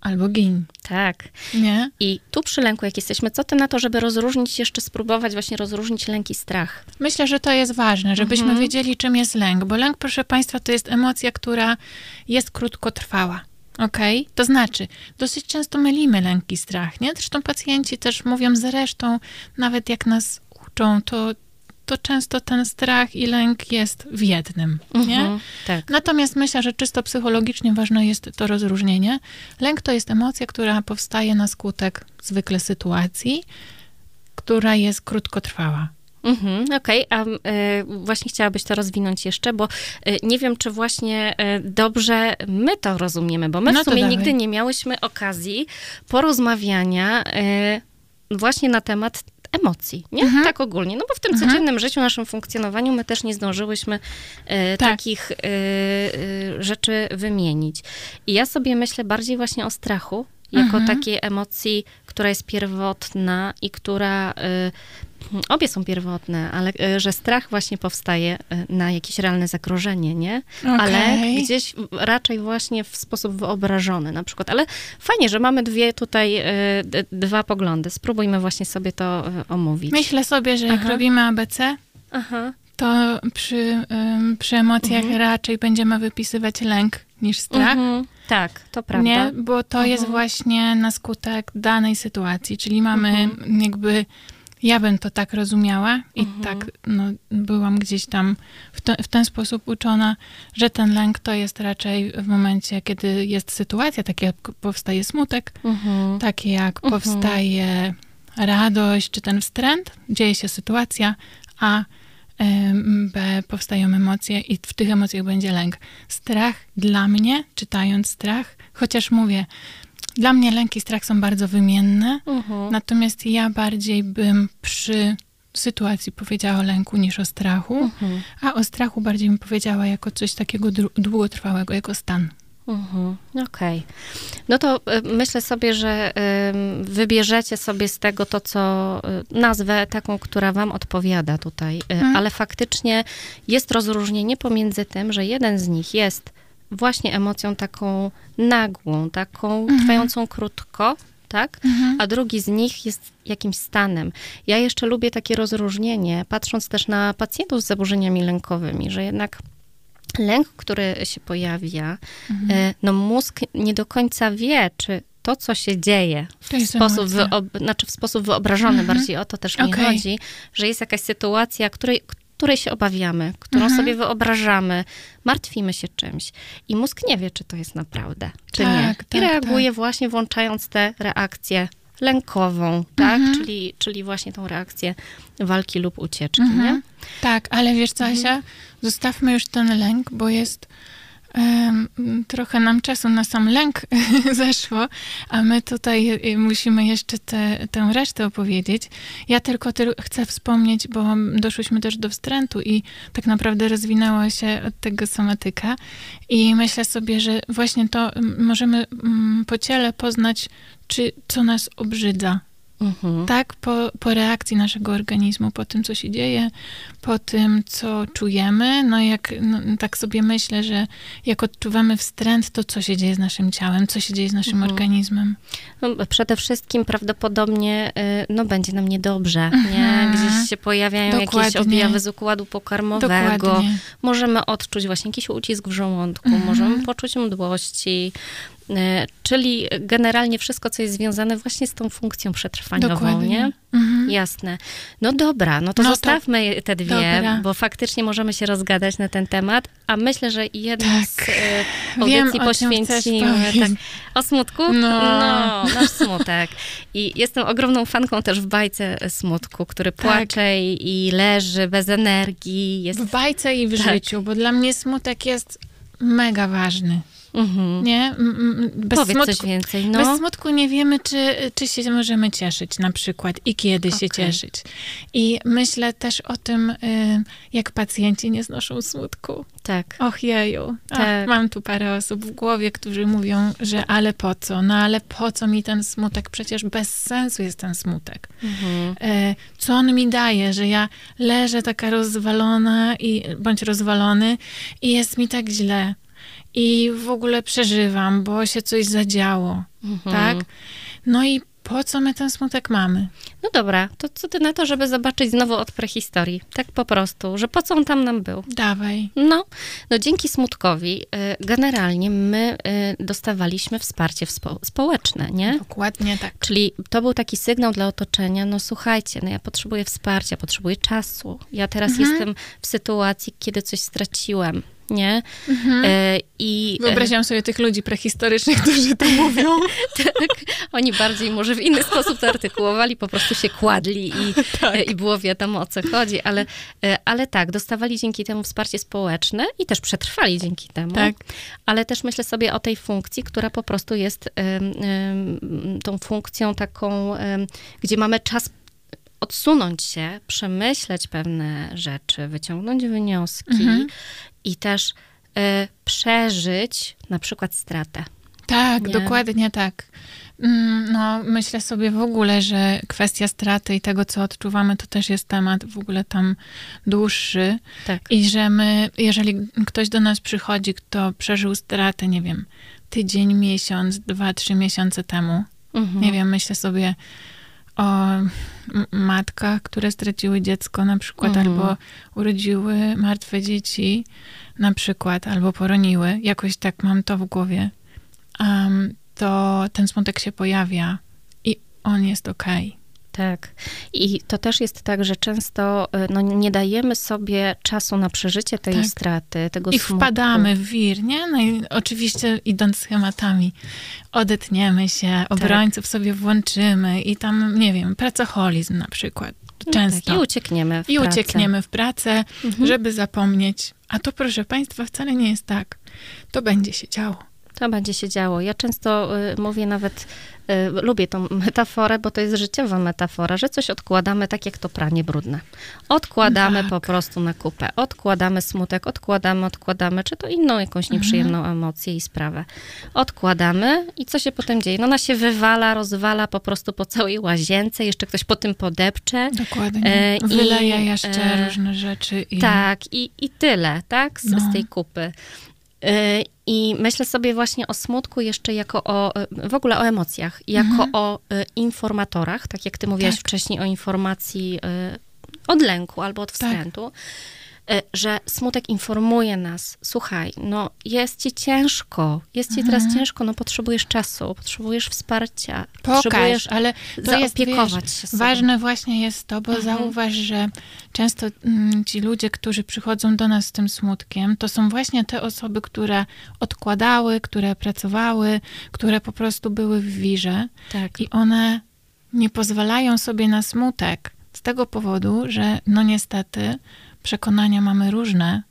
Speaker 3: albo gin,
Speaker 2: tak.
Speaker 3: nie?
Speaker 2: I tu przy lęku, jak jesteśmy, co ty na to, żeby rozróżnić, jeszcze spróbować właśnie rozróżnić lęk i strach?
Speaker 3: Myślę, że to jest ważne, żebyśmy
Speaker 2: Mhm.
Speaker 3: wiedzieli, czym jest lęk, bo lęk, proszę Państwa, to jest emocja, która jest krótkotrwała. Okej? To znaczy, dosyć często mylimy lęk i strach, nie? Zresztą pacjenci też mówią zresztą, nawet jak nas uczą, to, to często ten strach i lęk jest w jednym, nie?
Speaker 2: Mhm. Tak.
Speaker 3: Natomiast myślę, że czysto psychologicznie ważne jest to rozróżnienie. Lęk to jest emocja, która powstaje na skutek zwykle sytuacji, która jest krótkotrwała.
Speaker 2: Mhm, Okej, a y, właśnie chciałabyś to rozwinąć jeszcze, bo y, nie wiem, czy właśnie y, dobrze my to rozumiemy, bo my
Speaker 3: No
Speaker 2: w sumie nigdy nie miałyśmy okazji porozmawiania właśnie na temat emocji, nie?
Speaker 3: Mhm.
Speaker 2: Tak ogólnie, no bo w tym
Speaker 3: Mhm.
Speaker 2: codziennym życiu, naszym funkcjonowaniu my też nie zdążyłyśmy y,
Speaker 3: Tak.
Speaker 2: takich y, y, rzeczy wymienić. I ja sobie myślę bardziej właśnie o strachu, jako
Speaker 3: Mhm.
Speaker 2: takiej emocji, która jest pierwotna i która y, Obie są pierwotne, ale y, że strach właśnie powstaje y, na jakieś realne zagrożenie, nie? Ale
Speaker 3: Okej.
Speaker 2: gdzieś raczej właśnie w sposób wyobrażony na przykład. Ale fajnie, że mamy dwie tutaj, d- dwa poglądy. Spróbujmy właśnie sobie to omówić.
Speaker 3: Myślę sobie, że jak
Speaker 2: Aha.
Speaker 3: robimy ABC,
Speaker 2: Aha.
Speaker 3: to przy, przy emocjach
Speaker 2: Mhm.
Speaker 3: raczej będziemy wypisywać lęk niż strach.
Speaker 2: Mhm. Tak, to prawda.
Speaker 3: Nie, bo to jest
Speaker 2: Mhm.
Speaker 3: właśnie na skutek danej sytuacji, czyli mamy
Speaker 2: Mhm.
Speaker 3: jakby, ja bym to tak rozumiała i
Speaker 2: Mhm.
Speaker 3: tak no, byłam gdzieś tam w, w ten sposób uczona, że ten lęk to jest raczej w momencie, kiedy jest sytuacja, takie jak powstaje smutek,
Speaker 2: Mhm.
Speaker 3: takie jak
Speaker 2: Mhm.
Speaker 3: powstaje radość czy ten wstręt, dzieje się sytuacja, a B powstają emocje i w tych emocjach będzie lęk. Strach dla mnie, czytając strach, chociaż mówię, dla mnie lęk i strach są bardzo wymienne,
Speaker 2: Mhm.
Speaker 3: natomiast ja bardziej bym przy sytuacji powiedziała o lęku niż o strachu,
Speaker 2: Mhm.
Speaker 3: a o strachu bardziej bym powiedziała jako coś takiego dru- długotrwałego, jako stan.
Speaker 2: Mhm, Okej. No to y, myślę sobie, że wybierzecie sobie z tego to, co y, nazwę taką, która wam odpowiada tutaj, Y,
Speaker 3: Mhm.
Speaker 2: ale faktycznie jest rozróżnienie pomiędzy tym, że jeden z nich jest właśnie emocją taką nagłą, taką
Speaker 3: Mhm.
Speaker 2: trwającą krótko, tak? A drugi z nich jest jakimś stanem. Ja jeszcze lubię takie rozróżnienie, patrząc też na pacjentów z zaburzeniami lękowymi, że jednak lęk, który się pojawia,
Speaker 3: Mhm.
Speaker 2: e, no mózg nie do końca wie, czy to, co się dzieje w sposób, wyob- znaczy w sposób wyobrażony,
Speaker 3: Mhm.
Speaker 2: bardziej o to też mi chodzi, że jest jakaś sytuacja, której, której się obawiamy, którą
Speaker 3: Mhm.
Speaker 2: sobie wyobrażamy, martwimy się czymś i mózg nie wie, czy to jest naprawdę, czy nie.
Speaker 3: Tak,
Speaker 2: I
Speaker 3: tak,
Speaker 2: reaguje właśnie włączając tę reakcję lękową, tak?
Speaker 3: Mhm.
Speaker 2: Czyli, czyli właśnie tą reakcję walki lub ucieczki, nie?
Speaker 3: Mhm. Tak, ale wiesz co,
Speaker 2: Mhm.
Speaker 3: Asia? Zostawmy już ten lęk, bo jest trochę nam czasu na sam lęk zeszło, a my tutaj y, musimy jeszcze te, tę resztę opowiedzieć. Ja tylko tyl- chcę wspomnieć, bo doszłyśmy też do wstrętu i tak naprawdę rozwinęła się od tego somatyka i myślę sobie, że właśnie to możemy po ciele poznać, czy co nas obrzydza,
Speaker 2: Mhm.
Speaker 3: tak, po, po reakcji naszego organizmu, po tym, co się dzieje, po tym, co czujemy. No jak no, tak sobie myślę, że jak odczuwamy wstręt, to co się dzieje z naszym ciałem, co się dzieje z naszym
Speaker 2: Mhm.
Speaker 3: organizmem.
Speaker 2: No, przede wszystkim prawdopodobnie y, no, będzie nam niedobrze, nie?
Speaker 3: Mhm.
Speaker 2: Gdzieś się pojawiają jakieś
Speaker 3: Dokładnie.
Speaker 2: objawy z układu pokarmowego.
Speaker 3: Dokładnie.
Speaker 2: Możemy odczuć właśnie jakiś ucisk w żołądku,
Speaker 3: Mhm.
Speaker 2: możemy poczuć mdłości. E, czyli generalnie wszystko, co jest związane właśnie z tą funkcją przetrwaniową,
Speaker 3: Dokładnie.
Speaker 2: nie?
Speaker 3: Mhm.
Speaker 2: Jasne. No dobra, no to
Speaker 3: No to-
Speaker 2: zostawmy te dwie,
Speaker 3: dobra.
Speaker 2: bo faktycznie możemy się rozgadać na ten temat, a myślę, że jedną
Speaker 3: Tak.
Speaker 2: z e,
Speaker 3: Wiem,
Speaker 2: audycji poświęcimy tak, o smutku?
Speaker 3: No.
Speaker 2: no, nasz smutek. I jestem ogromną fanką też w bajce smutku, który
Speaker 3: Tak.
Speaker 2: płacze i, i leży bez energii. Jest...
Speaker 3: W bajce i w
Speaker 2: Tak.
Speaker 3: życiu, bo dla mnie smutek jest mega ważny.
Speaker 2: Mhm.
Speaker 3: Nie? Bez
Speaker 2: Powiedz
Speaker 3: smutku,
Speaker 2: coś więcej, no.
Speaker 3: Bez smutku nie wiemy, czy, czy się możemy cieszyć na przykład i kiedy się
Speaker 2: Okej.
Speaker 3: cieszyć. I myślę też o tym, y, jak pacjenci nie znoszą smutku.
Speaker 2: Tak.
Speaker 3: Och jeju. Ach,
Speaker 2: Tak.
Speaker 3: mam tu parę osób w głowie, którzy mówią, że ale po co? No ale po co mi ten smutek? Przecież bez sensu jest ten smutek.
Speaker 2: Mhm.
Speaker 3: E, co on mi daje, że ja leżę taka rozwalona i, bądź rozwalony i jest mi tak źle. I w ogóle przeżywam, bo się coś zadziało,
Speaker 2: Mhm.
Speaker 3: tak? No i po co my ten smutek mamy?
Speaker 2: No dobra, to co ty na to, żeby zobaczyć znowu od prehistorii? Tak po prostu, że po co on tam nam był?
Speaker 3: Dawaj.
Speaker 2: No, no dzięki smutkowi y, generalnie my y, dostawaliśmy wsparcie spo, społeczne, nie?
Speaker 3: Dokładnie tak.
Speaker 2: Czyli to był taki sygnał dla otoczenia, no słuchajcie, no ja potrzebuję wsparcia, potrzebuję czasu. Ja teraz
Speaker 3: Mhm.
Speaker 2: jestem w sytuacji, kiedy coś straciłem, nie? E, I e,
Speaker 3: Wyobraziłam sobie tych ludzi prehistorycznych, którzy to mówią.
Speaker 2: tak, oni bardziej może w inny sposób to artykułowali, po prostu się kładli i,
Speaker 3: Tak.
Speaker 2: e, i było wiadomo o co chodzi, ale, e, ale tak, dostawali dzięki temu wsparcie społeczne i też przetrwali dzięki temu.
Speaker 3: Tak.
Speaker 2: Ale też myślę sobie o tej funkcji, która po prostu jest tą funkcją taką, gdzie mamy czas odsunąć się, przemyśleć pewne rzeczy, wyciągnąć wnioski
Speaker 3: Mhm.
Speaker 2: I też e, przeżyć na przykład stratę.
Speaker 3: Tak,
Speaker 2: Nie?
Speaker 3: dokładnie tak. Mm, No, myślę sobie w ogóle, że kwestia straty i tego, co odczuwamy, to też jest temat w ogóle tam dłuższy.
Speaker 2: Tak.
Speaker 3: I że my, jeżeli ktoś do nas przychodzi, kto przeżył stratę, nie wiem, tydzień, miesiąc, dwa, trzy miesiące temu,
Speaker 2: Mhm.
Speaker 3: nie wiem, myślę sobie o matkach, które straciły dziecko na przykład,
Speaker 2: Mhm.
Speaker 3: albo urodziły martwe dzieci na przykład, albo poroniły. Jakoś tak mam to w głowie. Am, to ten smutek się pojawia i on jest okej.
Speaker 2: Tak. I to też jest tak, że często y, no, nie dajemy sobie czasu na przeżycie tej
Speaker 3: Tak.
Speaker 2: straty, tego
Speaker 3: I
Speaker 2: smutku.
Speaker 3: wpadamy w wir, nie? No i oczywiście idąc schematami, odetniemy się, obrońców sobie włączymy i tam, nie wiem, pracoholizm na przykład.
Speaker 2: No
Speaker 3: Często.
Speaker 2: Tak, I uciekniemy w
Speaker 3: I
Speaker 2: pracę.
Speaker 3: uciekniemy w pracę,
Speaker 2: Mhm.
Speaker 3: żeby zapomnieć. A to, proszę Państwa, wcale nie jest tak. To będzie się działo.
Speaker 2: To będzie się działo. Ja często y, mówię nawet, y, lubię tą metaforę, bo to jest życiowa metafora, że coś odkładamy tak jak to pranie brudne. Odkładamy
Speaker 3: Tak.
Speaker 2: po prostu na kupę. Odkładamy smutek, odkładamy, odkładamy, czy to inną jakąś nieprzyjemną emocję i sprawę. Odkładamy i co się potem dzieje? No ona się wywala, rozwala po prostu po całej łazience, jeszcze ktoś po tym podepcze.
Speaker 3: Dokładnie.
Speaker 2: E,
Speaker 3: Wyleje jeszcze
Speaker 2: e,
Speaker 3: różne rzeczy. I...
Speaker 2: Tak, i, i tyle, tak, z,
Speaker 3: No.
Speaker 2: z tej kupy. Y, I myślę sobie właśnie o smutku jeszcze jako o, y, w ogóle o emocjach, jako
Speaker 3: Mhm.
Speaker 2: o y, informatorach, tak jak ty mówiłaś
Speaker 3: Tak.
Speaker 2: wcześniej o informacji od lęku albo od
Speaker 3: Tak.
Speaker 2: wstrętu, y, że smutek informuje nas, słuchaj, no jest ci ciężko, jest ci teraz ciężko, no potrzebujesz czasu, potrzebujesz wsparcia,
Speaker 3: Pokaż,
Speaker 2: potrzebujesz
Speaker 3: ale to jest
Speaker 2: zaopiekować
Speaker 3: wiesz,
Speaker 2: się.
Speaker 3: Ważne właśnie jest to, bo
Speaker 2: Mhm.
Speaker 3: zauważ, że często mm, ci ludzie, którzy przychodzą do nas z tym smutkiem, to są właśnie te osoby, które odkładały, które pracowały, które po prostu były w wirze
Speaker 2: Tak.
Speaker 3: i one nie pozwalają sobie na smutek z tego powodu, że no niestety przekonania mamy różne,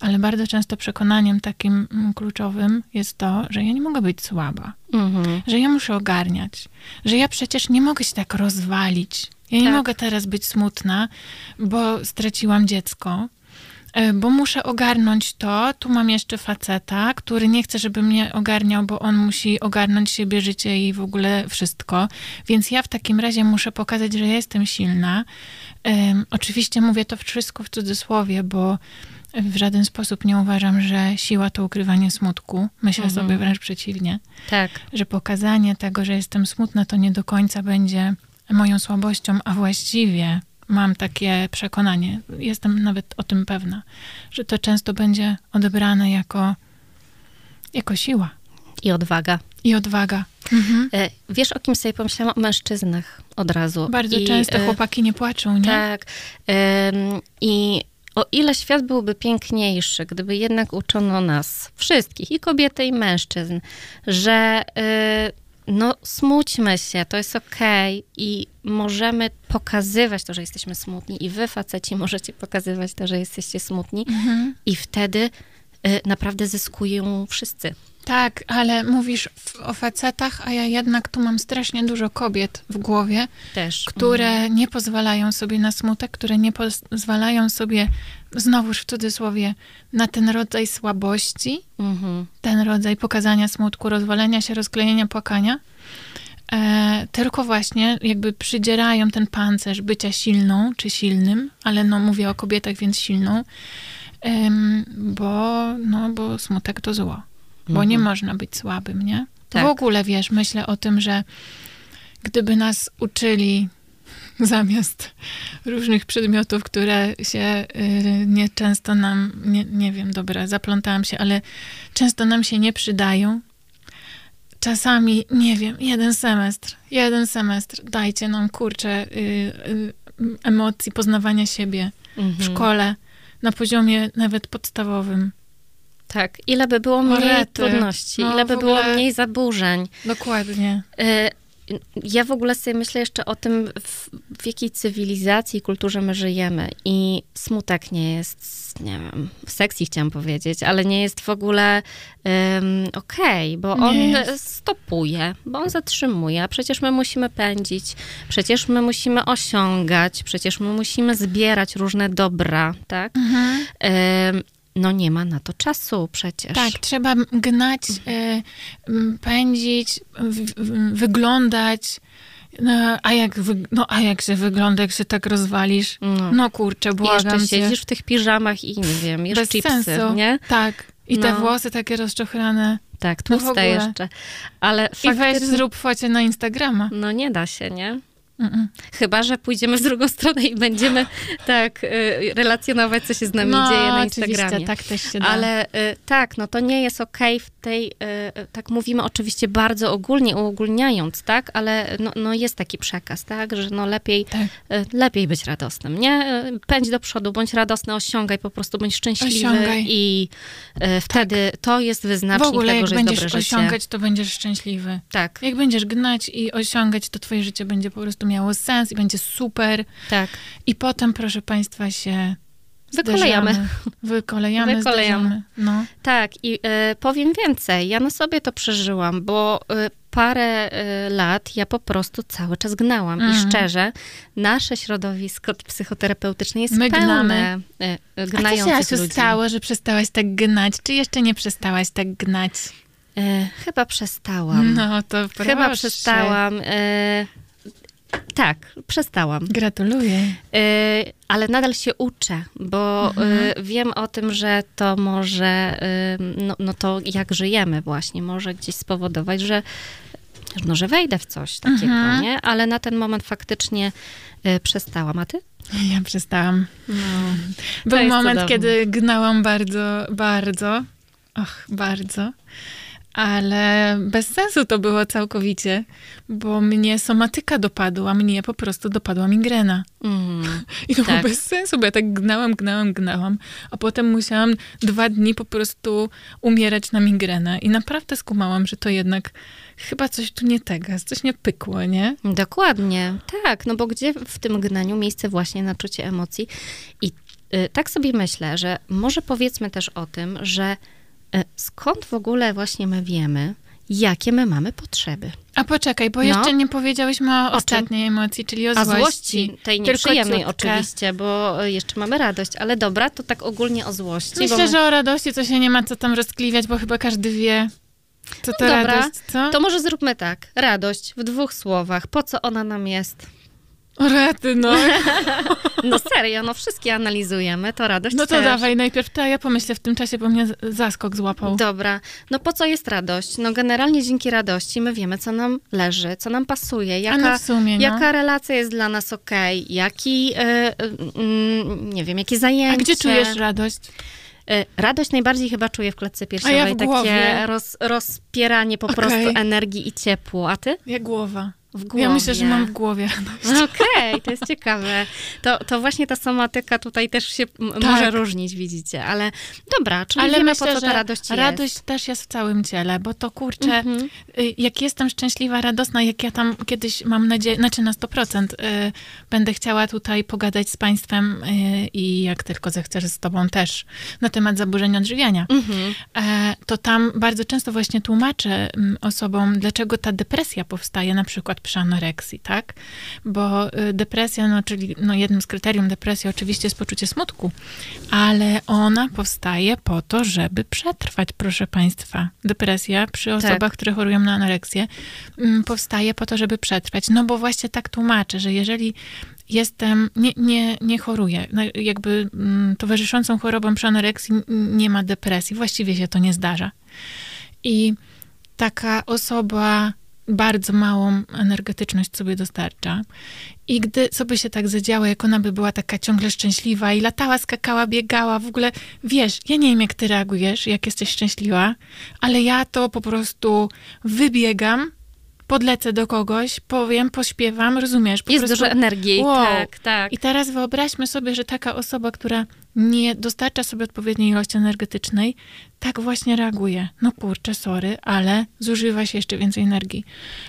Speaker 3: ale bardzo często przekonaniem takim mm, kluczowym jest to, że ja nie mogę być słaba
Speaker 2: Mhm.
Speaker 3: że ja muszę ogarniać, że ja przecież nie mogę się tak rozwalić. Ja nie
Speaker 2: Tak.
Speaker 3: mogę teraz być smutna, bo straciłam dziecko, e, bo muszę ogarnąć to. Tu mam jeszcze faceta, który nie chce, żeby mnie ogarniał, bo on musi ogarnąć siebie, życie i w ogóle wszystko. Więc ja w takim razie muszę pokazać, że ja jestem silna. Em, oczywiście mówię to wszystko w cudzysłowie, bo w żaden sposób nie uważam, że siła to ukrywanie smutku. Myślę
Speaker 2: Mhm.
Speaker 3: sobie wręcz przeciwnie
Speaker 2: Tak.
Speaker 3: że pokazanie tego, że jestem smutna, to nie do końca będzie moją słabością, a właściwie mam takie przekonanie, jestem nawet o tym pewna, że to często będzie odebrane jako, jako siła.
Speaker 2: I odwaga.
Speaker 3: I odwaga.
Speaker 2: Mhm. E, wiesz, o kim sobie pomyślałam? O mężczyznach od razu.
Speaker 3: Bardzo I, często e, chłopaki nie płaczą, nie?
Speaker 2: Tak. I o ile świat byłby piękniejszy, gdyby jednak uczono nas, wszystkich, i kobiety, i mężczyzn, że y, no smućmy się, to jest okej okay i możemy pokazywać to, że jesteśmy smutni i wy, faceci, możecie pokazywać to, że jesteście smutni mhm. i wtedy y, naprawdę zyskują wszyscy.
Speaker 3: Tak, ale mówisz o facetach, a ja jednak tu mam strasznie dużo kobiet w głowie,
Speaker 2: Też.
Speaker 3: które mhm. nie pozwalają sobie na smutek, które nie pozwalają sobie, znowuż w cudzysłowie, na ten rodzaj słabości, mhm. ten rodzaj pokazania smutku, rozwalenia się, rozklejenia, płakania. E, tylko właśnie jakby przydzierają ten pancerz bycia silną czy silnym, ale no mówię o kobietach, więc silną, bo, no, bo smutek to zło bo mhm. nie można być słabym, nie? Tak. W ogóle, wiesz, myślę o tym, że gdyby nas uczyli zamiast różnych przedmiotów, które się y, nie często nam, nie, nie wiem, dobra, zaplątałam się, ale często nam się nie przydają. Czasami, nie wiem, jeden semestr, jeden semestr, dajcie nam, kurczę, y, y, emocji, poznawania siebie mhm. w szkole, na poziomie nawet podstawowym.
Speaker 2: Tak, ile by było mniej Orety. trudności, no, ile by ogóle... było mniej zaburzeń.
Speaker 3: Dokładnie.
Speaker 2: Y ja w ogóle sobie myślę jeszcze o tym, w, w jakiej cywilizacji i kulturze my żyjemy. I smutek nie jest, nie wiem, seksji chciałam powiedzieć, ale nie jest w ogóle um, okej, okay, bo on stopuje, bo on zatrzymuje, a przecież my musimy pędzić, przecież my musimy osiągać, przecież my musimy zbierać różne dobra, tak? Mhm. No nie ma na to czasu przecież.
Speaker 3: Tak, trzeba gnać, y, pędzić, w, wyglądać. No, a jak, no, a jak się wygląda, jak się tak rozwalisz? No, no kurczę, błagam
Speaker 2: I jeszcze siedzisz w tych piżamach i nie wiem, jesz Bez chipsy, sensu. nie?
Speaker 3: Tak. I no. te włosy takie rozczochrane.
Speaker 2: Tak, no tłuste no jeszcze. Ale
Speaker 3: I weź zrób focie na Instagrama.
Speaker 2: No nie da się, nie? Mm-mm. Chyba, że pójdziemy w drugą stronę i będziemy tak y, relacjonować, co się z nami no, dzieje na Instagramie.
Speaker 3: tak też się da.
Speaker 2: Ale y, tak, no to nie jest okej okay w tej, y, tak mówimy oczywiście bardzo ogólnie, uogólniając, tak, ale no, no jest taki przekaz, tak, że no lepiej, tak. lepiej być radosnym, nie? Pędź do przodu, bądź radosny, osiągaj, po prostu bądź szczęśliwy osiągaj. i wtedy tak. to jest wyznacznik
Speaker 3: w ogóle,
Speaker 2: tego, że
Speaker 3: jest
Speaker 2: dobre
Speaker 3: życie. osiągać, to będziesz szczęśliwy.
Speaker 2: Tak.
Speaker 3: Jak będziesz gnać i osiągać, to twoje życie będzie po prostu miało sens i będzie super.
Speaker 2: Tak.
Speaker 3: I potem, proszę Państwa, się
Speaker 2: Wykolejamy.
Speaker 3: Wykolejamy, Wykolejamy. No.
Speaker 2: Tak, i y, powiem więcej. Ja na sobie to przeżyłam, bo y, parę y, lat ja po prostu cały czas gnałam. Mm. I mhm. szczerze, nasze środowisko psychoterapeutyczne jest My pełne y, gnających
Speaker 3: A co się
Speaker 2: ludzi.
Speaker 3: stało, że przestałaś tak gnać? Czy jeszcze nie przestałaś tak gnać?
Speaker 2: chyba przestałam.
Speaker 3: No to proszę.
Speaker 2: Chyba przestałam. Tak, przestałam.
Speaker 3: Gratuluję.
Speaker 2: Y, ale nadal się uczę, bo y, mhm. wiem o tym, że to może, y, no, no, to jak żyjemy właśnie, może gdzieś spowodować, że no, że wejdę w coś takiego, mhm. nie? Ale na ten moment faktycznie przestałam. A ty?
Speaker 3: Ja przestałam. No, Był moment, cudowne. kiedy gnałam bardzo, bardzo, och, bardzo ale bez sensu to było całkowicie, bo mnie somatyka dopadła, mnie po prostu dopadła migrena. Mm, I to tak. było bez sensu, bo ja tak gnałam, gnałam, gnałam, a potem musiałam dwa dni po prostu umierać na migrenę. I naprawdę skumałam, że to jednak chyba coś tu nie tego, coś nie pykło, nie?
Speaker 2: Dokładnie, tak, no bo gdzie w tym gnaniu miejsce właśnie na czucie emocji? I y, tak sobie myślę, że może powiedzmy też o tym, że skąd w ogóle właśnie my wiemy, jakie my mamy potrzeby?
Speaker 3: A poczekaj, bo no. jeszcze nie powiedziałyśmy o, o ostatniej czym? emocji, czyli o złości. A złości,
Speaker 2: tej nieprzyjemnej oczywiście, bo jeszcze mamy radość, ale dobra, to tak ogólnie o złości.
Speaker 3: Myślę, my... że o radości to się nie ma co tam rozkliwiać, bo chyba każdy wie, co to no dobra, radość, co?
Speaker 2: To może zróbmy tak. Radość w dwóch słowach. Po co ona nam jest?
Speaker 3: Rety, no.
Speaker 2: no serio, no wszystkie analizujemy, to radość
Speaker 3: No to
Speaker 2: też.
Speaker 3: dawaj, najpierw to ja pomyślę w tym czasie, bo mnie zaskok złapał.
Speaker 2: Dobra, no po co jest radość? No generalnie dzięki radości my wiemy, co nam leży, co nam pasuje, jaka,
Speaker 3: no sumie, no.
Speaker 2: jaka relacja jest dla nas okej, okay, jaki, yy, yy, nie wiem, jakie zajęcie.
Speaker 3: A gdzie czujesz radość?
Speaker 2: Y, radość najbardziej chyba czuję w klatce piersiowej.
Speaker 3: ja w
Speaker 2: takie roz, rozpieranie po okay. prostu energii i ciepło. A ty?
Speaker 3: Ja głowa.
Speaker 2: W głowie.
Speaker 3: Ja myślę, że mam w głowie.
Speaker 2: Okej, okay, to jest ciekawe. To, to właśnie ta somatyka tutaj też się tak. może różnić, widzicie. Ale dobra, czyli Ale wiemy, myślę, po co ta radość jest.
Speaker 3: Radość też jest w całym ciele, bo to kurczę, mhm. Y, jak jestem szczęśliwa, radosna, jak ja tam kiedyś mam nadzieję, znaczy na 100% y, będę chciała tutaj pogadać z państwem y, i jak tylko zechcesz z tobą też na temat zaburzenia odżywiania, mhm. e, to tam bardzo często właśnie tłumaczę mm, osobom, dlaczego ta depresja powstaje na przykład przy anoreksji, tak? Bo y, depresja, no, czyli no, jednym z kryterium depresji oczywiście jest poczucie smutku, ale ona powstaje po to, żeby przetrwać, proszę Państwa. Depresja przy tak. osobach, tak. które chorują na anoreksję, mm, powstaje po to, żeby przetrwać. No bo właśnie tak tłumaczę, że jeżeli jestem, nie, nie, nie choruję, no, jakby mm, towarzyszącą chorobą przy anoreksji nie ma depresji, właściwie się to nie zdarza. I taka osoba bardzo małą energetyczność sobie dostarcza. I gdy sobie się tak zadziała, jak ona by była taka ciągle szczęśliwa i latała, skakała, biegała, w ogóle, wiesz, ja nie wiem, jak ty reagujesz, jak jesteś szczęśliwa, ale ja to po prostu wybiegam, podlecę do kogoś, powiem, pośpiewam, rozumiesz? Po
Speaker 2: Jest prostu, dużo energii, wow. tak, tak.
Speaker 3: I teraz wyobraźmy sobie, że taka osoba, która nie dostarcza sobie odpowiedniej ilości energetycznej, tak właśnie reaguje. No kurczę, sorry, ale zużywa się jeszcze więcej energii.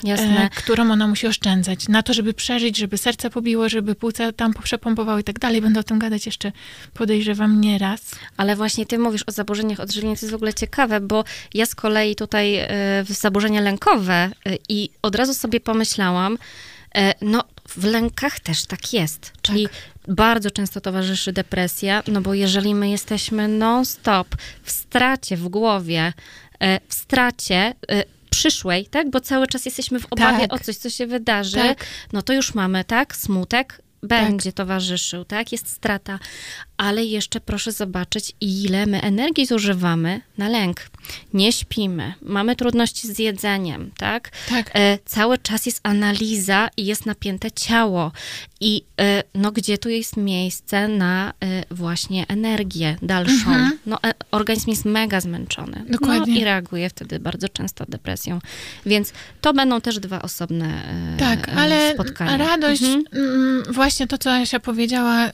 Speaker 2: E,
Speaker 3: którą ona musi oszczędzać. Na to, żeby przeżyć, żeby serce pobiło, żeby płuca tam przepompowały i tak dalej. Będę o tym gadać jeszcze, podejrzewam, nie raz.
Speaker 2: Ale właśnie ty mówisz o zaburzeniach odżywienia, to jest w ogóle ciekawe, bo ja z kolei tutaj y, zaburzenia lękowe y, i od razu sobie pomyślałam, e, no w lękach też tak jest. Czyli tak bardzo często towarzyszy depresja, no bo jeżeli my jesteśmy non-stop w stracie w głowie, e, w stracie e, przyszłej, tak? Bo cały czas jesteśmy w obawie tak. o coś, co się wydarzy, tak. no to już mamy, tak? Smutek, będzie tak. towarzyszył, tak? Jest strata, ale jeszcze proszę zobaczyć, ile my energii zużywamy na lęk. Nie śpimy, mamy trudności z jedzeniem, tak?
Speaker 3: tak.
Speaker 2: E, cały czas jest analiza i jest napięte ciało. I e, no, gdzie tu jest miejsce na e, właśnie energię dalszą? Mhm. No, e, organizm jest mega zmęczony. No
Speaker 3: Dokładnie.
Speaker 2: No, I reaguje wtedy bardzo często depresją. Więc to będą też dwa osobne e, tak, ale spotkania.
Speaker 3: radość, mhm. Mm, właśnie to, co Asia powiedziała,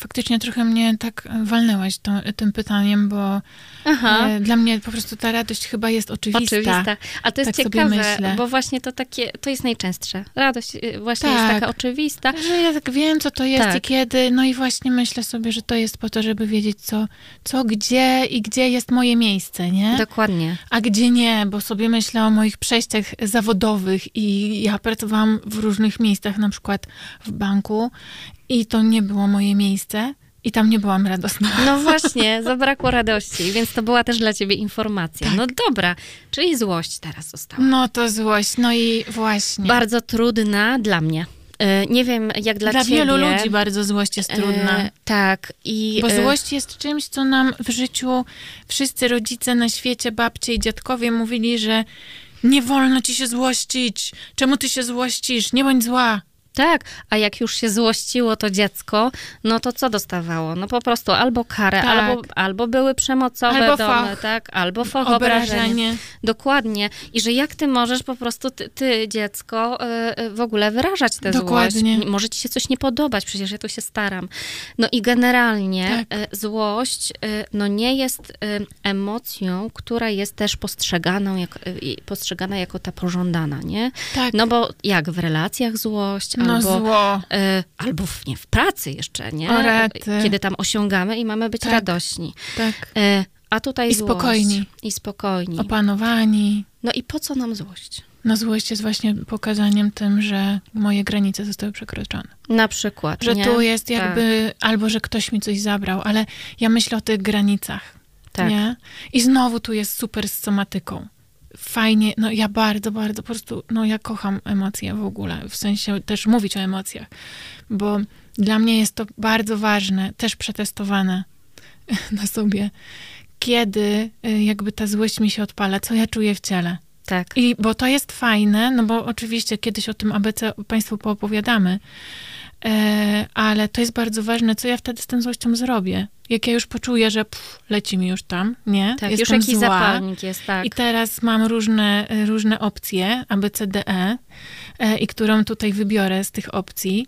Speaker 3: faktycznie trochę mnie tak walnęłaś to, tym pytaniem, bo Aha. dla mnie po prostu ta radość chyba jest oczywista. Oczywista.
Speaker 2: A to jest tak ciekawe, bo właśnie to takie, to jest najczęstsze. Radość y, właśnie tak. jest taka oczywista.
Speaker 3: Że ja tak wiem, co to jest tak. i kiedy, no i właśnie myślę sobie, że to jest po to, żeby wiedzieć, co, co gdzie i gdzie jest moje miejsce, nie?
Speaker 2: Dokładnie.
Speaker 3: A gdzie nie, bo sobie myślę o moich przejściach zawodowych i ja pracowałam w różnych miejscach, na przykład w banku i to nie było moje miejsce. I tam nie byłam radosna.
Speaker 2: No właśnie, zabrakło radości, więc to była też dla ciebie informacja. Tak. No dobra, czyli złość teraz została.
Speaker 3: No to złość, no i właśnie.
Speaker 2: Bardzo trudna dla mnie. E, nie wiem, jak dla,
Speaker 3: dla
Speaker 2: ciebie.
Speaker 3: Dla wielu ludzi bardzo złość jest trudna. E,
Speaker 2: tak. I,
Speaker 3: Bo e, złość jest czymś, co nam w życiu wszyscy rodzice na świecie, babcie i dziadkowie mówili, że nie wolno ci się złościć. Czemu ty się złościsz? Nie bądź zła.
Speaker 2: Tak, a jak już się złościło to dziecko, no to co dostawało? No po prostu albo karę, tak. albo, albo były przemocowe albo domy, fach. tak? Albo fach obrażenie. Dokładnie. I że jak ty możesz po prostu, ty, ty dziecko, yy, w ogóle wyrażać tę Dokładnie. złość. Może ci się coś nie podobać, przecież ja tu się staram. No i generalnie tak. yy, złość yy, no nie jest emocją, która jest też postrzeganą, jak, postrzegana jako ta pożądana, nie?
Speaker 3: Tak.
Speaker 2: No bo jak w relacjach złość,
Speaker 3: no
Speaker 2: albo,
Speaker 3: zło.
Speaker 2: Y, albo w, nie, w pracy jeszcze, nie? Kiedy tam osiągamy i mamy być
Speaker 3: tak,
Speaker 2: radośni.
Speaker 3: Tak. Y,
Speaker 2: a tutaj
Speaker 3: I
Speaker 2: złość.
Speaker 3: spokojni.
Speaker 2: I spokojni.
Speaker 3: Opanowani.
Speaker 2: No i po co nam złość?
Speaker 3: No złość jest właśnie pokazaniem tym, że moje granice zostały przekroczone.
Speaker 2: Na przykład,
Speaker 3: Że
Speaker 2: nie?
Speaker 3: tu jest jakby, tak. albo że ktoś mi coś zabrał, ale ja myślę o tych granicach. Tak. Nie? I znowu tu jest super z somatyką fajnie, no ja bardzo, bardzo po prostu, no ja kocham emocje w ogóle, w sensie też mówić o emocjach, bo dla mnie jest to bardzo ważne, też przetestowane na sobie, kiedy y, jakby ta złość mi się odpala, co ja czuję w ciele.
Speaker 2: Tak.
Speaker 3: I bo to jest fajne, no bo oczywiście kiedyś o tym ABC Państwu poopowiadamy, ale to jest bardzo ważne, co ja wtedy z tą złością zrobię. Jak ja już poczuję, że pff, leci mi już tam, nie?
Speaker 2: Tak,
Speaker 3: Jestem
Speaker 2: już jakiś
Speaker 3: zła.
Speaker 2: zapalnik jest, tak.
Speaker 3: I teraz mam różne, różne opcje, ABCDE, e, i którą tutaj wybiorę z tych opcji.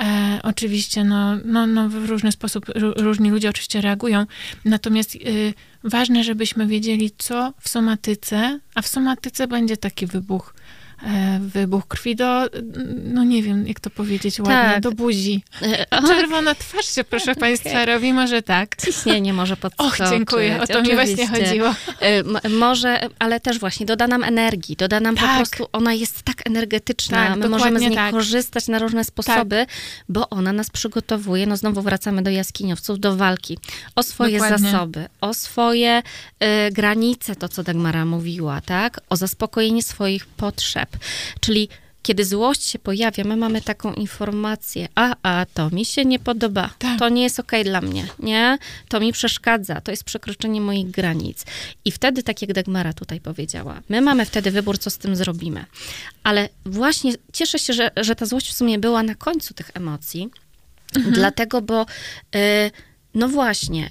Speaker 3: E, oczywiście, no, no, no, w różny sposób ró- różni ludzie oczywiście reagują. Natomiast y, ważne, żebyśmy wiedzieli, co w somatyce, a w somatyce będzie taki wybuch. E, wybuch krwi do, no nie wiem, jak to powiedzieć ładnie,
Speaker 2: Tak.
Speaker 3: do buzi.
Speaker 2: E,
Speaker 3: czerwona twarz się, proszę państwa, robi, może tak.
Speaker 2: Ciśnienie może podskoczyć.
Speaker 3: Och, dziękuję, o to mi właśnie
Speaker 2: oczywiście.
Speaker 3: chodziło.
Speaker 2: E, Może, ale też właśnie doda nam energii, doda nam po
Speaker 3: Tak.
Speaker 2: prostu, ona jest tak energetyczna,
Speaker 3: Tak,
Speaker 2: my możemy z niej
Speaker 3: tak.
Speaker 2: korzystać na różne sposoby, bo ona nas przygotowuje, no znowu wracamy do jaskiniowców, do walki, o swoje
Speaker 3: Dokładnie.
Speaker 2: zasoby, o swoje e, granice, to co Dagmara mówiła, tak, o zaspokojenie swoich potrzeb, czyli kiedy złość się pojawia, my mamy taką informację, a, a, to mi się nie podoba,
Speaker 3: Tak.
Speaker 2: to nie jest okej dla mnie, nie? To mi przeszkadza, to jest przekroczenie moich granic. I wtedy, tak jak Dagmara tutaj powiedziała, my mamy wtedy wybór, co z tym zrobimy. Ale właśnie cieszę się, że, że ta złość w sumie była na końcu tych emocji, dlatego, bo y, no właśnie,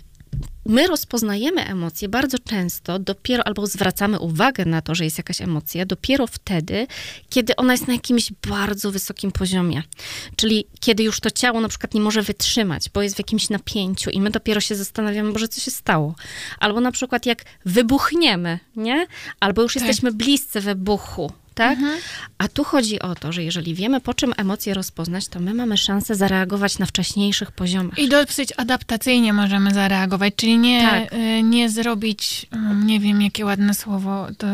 Speaker 2: my rozpoznajemy emocje bardzo często dopiero, albo zwracamy uwagę na to, że jest jakaś emocja, dopiero wtedy, kiedy ona jest na jakimś bardzo wysokim poziomie. Czyli kiedy już to ciało na przykład nie może wytrzymać, bo jest w jakimś napięciu i my dopiero się zastanawiamy, Boże, co się stało. Albo na przykład jak wybuchniemy, nie? Albo już
Speaker 3: Tak.
Speaker 2: jesteśmy bliscy wybuchu. Tak? A tu chodzi o to, że jeżeli wiemy, po czym emocje rozpoznać, to my mamy szansę zareagować na wcześniejszych poziomach.
Speaker 3: I dosyć adaptacyjnie możemy zareagować, czyli nie,
Speaker 2: Tak.
Speaker 3: y, nie zrobić, mm, nie wiem jakie ładne słowo, to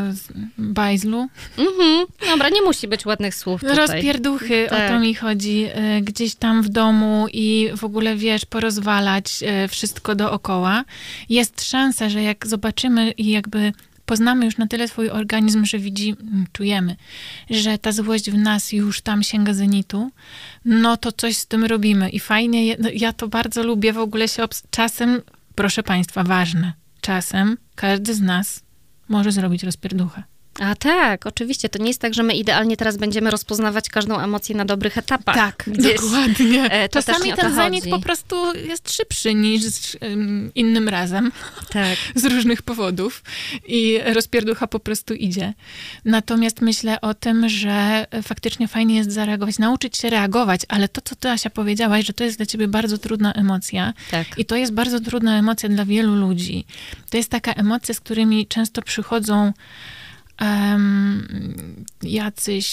Speaker 3: bajzlu.
Speaker 2: Mhm. Dobra, nie musi być ładnych słów tutaj.
Speaker 3: Rozpierduchy, o
Speaker 2: Tak.
Speaker 3: to mi chodzi, y, gdzieś tam w domu i w ogóle, wiesz, porozwalać y, wszystko dookoła. Jest szansa, że jak zobaczymy i jakby poznamy już na tyle swój organizm, że widzi, mm, czujemy, że ta złość w nas już tam sięga zenitu, no to coś z tym robimy. I fajnie, je- no, ja to bardzo lubię, w ogóle się obs- czasem, proszę państwa, ważne, czasem każdy z nas może zrobić rozpierduchę.
Speaker 2: A tak, oczywiście. To nie jest tak, że my idealnie teraz będziemy rozpoznawać każdą emocję na dobrych etapach.
Speaker 3: Tak,
Speaker 2: Gdzieś.
Speaker 3: dokładnie.
Speaker 2: E, to
Speaker 3: Czasami ten
Speaker 2: chodzi.
Speaker 3: po prostu jest szybszy niż ym, innym razem
Speaker 2: Tak.
Speaker 3: z różnych powodów i rozpierducha po prostu idzie. Natomiast myślę o tym, że faktycznie fajnie jest zareagować, nauczyć się reagować, ale to, co ty Asia powiedziałaś, że to jest dla ciebie bardzo trudna emocja
Speaker 2: Tak.
Speaker 3: i to jest bardzo trudna emocja dla wielu ludzi. To jest taka emocja, z którymi często przychodzą em, jacyś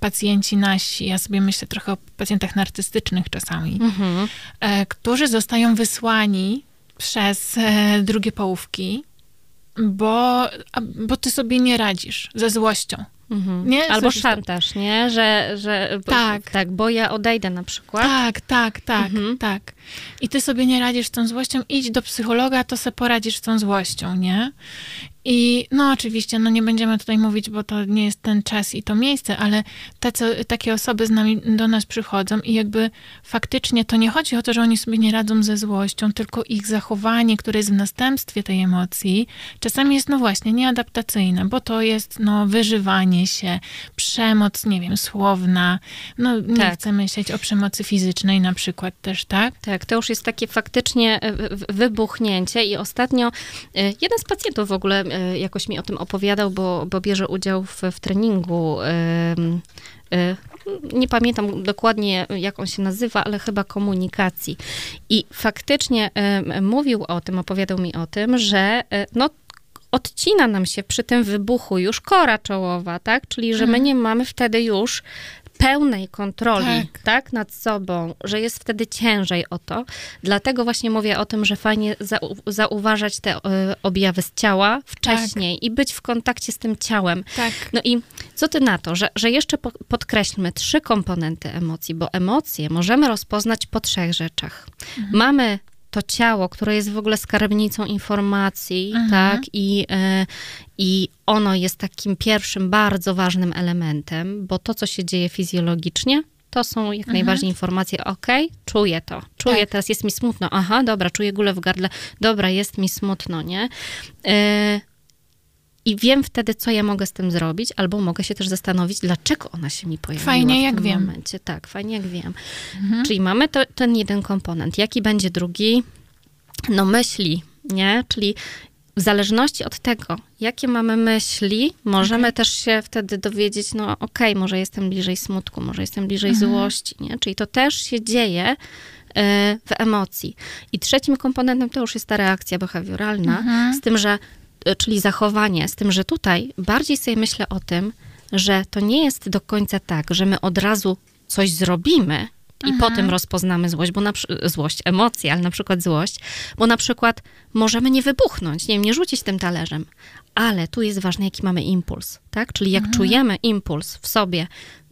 Speaker 3: pacjenci nasi, ja sobie myślę trochę o pacjentach narcystycznych czasami,
Speaker 2: Mhm.
Speaker 3: e, którzy zostają wysłani przez e, drugie połówki, bo, bo ty sobie nie radzisz ze złością.
Speaker 2: Mhm.
Speaker 3: Nie?
Speaker 2: Albo
Speaker 3: Słyszysz
Speaker 2: szantaż, nie? Że, że bo-
Speaker 3: Tak.
Speaker 2: tak, bo ja odejdę na przykład.
Speaker 3: Tak, tak, tak,
Speaker 2: Mhm.
Speaker 3: tak. I ty sobie nie radzisz z tą złością, idź do psychologa, to se poradzisz z tą złością, nie? I no oczywiście, no nie będziemy tutaj mówić, bo to nie jest ten czas i to miejsce, ale tacy, takie osoby z nami do nas przychodzą i jakby faktycznie to nie chodzi o to, że oni sobie nie radzą ze złością, tylko ich zachowanie, które jest w następstwie tej emocji, czasami jest no właśnie nieadaptacyjne, bo to jest no wyżywanie się, przemoc, nie wiem, słowna, no nie
Speaker 2: Tak.
Speaker 3: chcę myśleć o przemocy fizycznej na przykład też, tak?
Speaker 2: Tak, to już jest takie faktycznie e, wybuchnięcie i ostatnio e, jeden z pacjentów w ogóle jakoś mi o tym opowiadał, bo, bo bierze udział w, w treningu. e, Nie pamiętam dokładnie, jak on się nazywa, ale chyba komunikacji. I faktycznie mówił o tym, opowiadał mi o tym, że e, no, odcina nam się przy tym wybuchu już kora czołowa, tak? Czyli, że my nie mamy wtedy już pełnej kontroli,
Speaker 3: Tak.
Speaker 2: tak. nad sobą, że jest wtedy ciężej o to. Dlatego właśnie mówię o tym, że fajnie zau- zauważać te e, objawy z ciała wcześniej i być w kontakcie z tym ciałem.
Speaker 3: Tak.
Speaker 2: No i co ty na to, że, że jeszcze po, podkreślmy trzy komponenty emocji, bo emocje możemy rozpoznać po trzech rzeczach. Mamy to ciało, które jest w ogóle skarbnicą informacji,
Speaker 3: Mhm.
Speaker 2: tak? I, e, I ono jest takim pierwszym bardzo ważnym elementem, bo to, co się dzieje fizjologicznie, to są jak najbardziej informacje, ok, czuję to, czuję,
Speaker 3: Tak.
Speaker 2: teraz jest mi smutno, aha, dobra, czuję gulę w gardle, dobra, jest mi smutno, nie? E, i wiem wtedy, co ja mogę z tym zrobić, albo mogę się też zastanowić, dlaczego ona się mi pojawiła
Speaker 3: Fajnie,
Speaker 2: w
Speaker 3: jak
Speaker 2: tym
Speaker 3: wiem.
Speaker 2: momencie. Tak, fajnie jak wiem. Mhm. Czyli mamy to, ten jeden komponent. Jaki będzie drugi? No myśli, nie? Czyli w zależności od tego, jakie mamy myśli, możemy okay. też się wtedy dowiedzieć, no okej, okay, może jestem bliżej smutku, może jestem bliżej mhm. złości, nie? Czyli to też się dzieje y, w emocji. I trzecim komponentem to już jest ta reakcja behawioralna, mhm. z tym, że czyli zachowanie, z tym, że tutaj bardziej sobie myślę o tym, że to nie jest do końca tak, że my od razu coś zrobimy i mhm. potem rozpoznamy złość, bo na złość, emocje, ale na przykład złość, bo na przykład możemy nie wybuchnąć, nie wiem, nie rzucić tym talerzem, ale tu jest ważne, jaki mamy impuls, tak? Czyli jak mhm. czujemy impuls w sobie,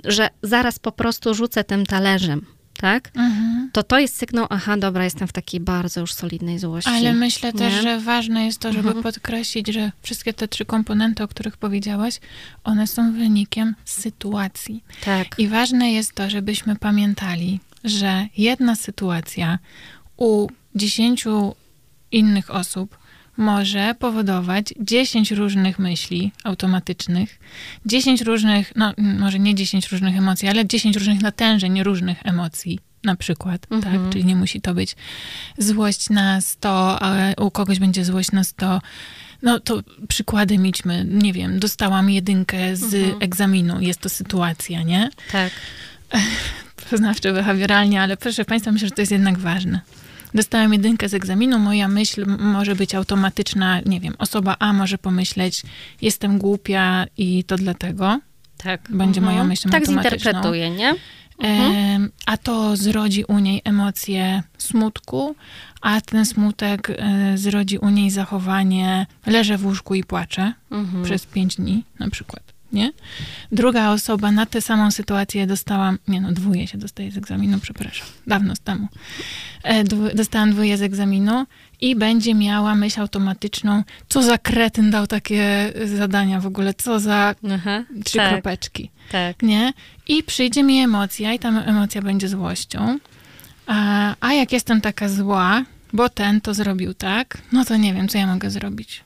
Speaker 2: że zaraz po prostu rzucę tym talerzem, tak? Mhm. To to jest sygnał, aha, dobra, jestem w takiej bardzo już solidnej złości.
Speaker 3: Ale myślę nie? też, że ważne jest to, żeby mhm. podkreślić, że wszystkie te trzy komponenty, o których powiedziałaś, one są wynikiem sytuacji.
Speaker 2: Tak.
Speaker 3: I ważne jest to, żebyśmy pamiętali, że jedna sytuacja u dziesięciu innych osób może powodować 10 różnych myśli automatycznych, 10 różnych, no może nie 10 różnych emocji, ale 10 różnych natężeń różnych emocji na przykład, tak? mhm. tak? Czyli nie musi to być złość na 100, a u kogoś będzie złość na 100. No to przykładem idźmy, nie wiem, dostałam jedynkę z mhm. egzaminu, jest to sytuacja, nie?
Speaker 2: Tak.
Speaker 3: Poznawczo, behawioralnie, ale proszę Państwa, myślę, że to jest jednak ważne dostałem jedynkę z egzaminu, moja myśl może być automatyczna, nie wiem, osoba A może pomyśleć, jestem głupia i to dlatego.
Speaker 2: Tak.
Speaker 3: Będzie mhm. moją myślą
Speaker 2: tak
Speaker 3: automatyczną.
Speaker 2: Tak zinterpretuje, nie?
Speaker 3: Mhm. E, a to zrodzi u niej emocje smutku, a ten smutek e, zrodzi u niej zachowanie leżę w łóżku i płaczę mhm. przez pięć dni na przykład nie? Druga osoba na tę samą sytuację dostałam, nie no, dwóje się dostaje z egzaminu, przepraszam, dawno z temu. E, dostałam dwóje z egzaminu i będzie miała myśl automatyczną, co za kretyn dał takie zadania w ogóle, co za Aha, trzy tak, kropeczki,
Speaker 2: tak.
Speaker 3: nie? I przyjdzie mi emocja i ta emocja będzie złością, a, a jak jestem taka zła, bo ten to zrobił tak, no to nie wiem, co ja mogę zrobić.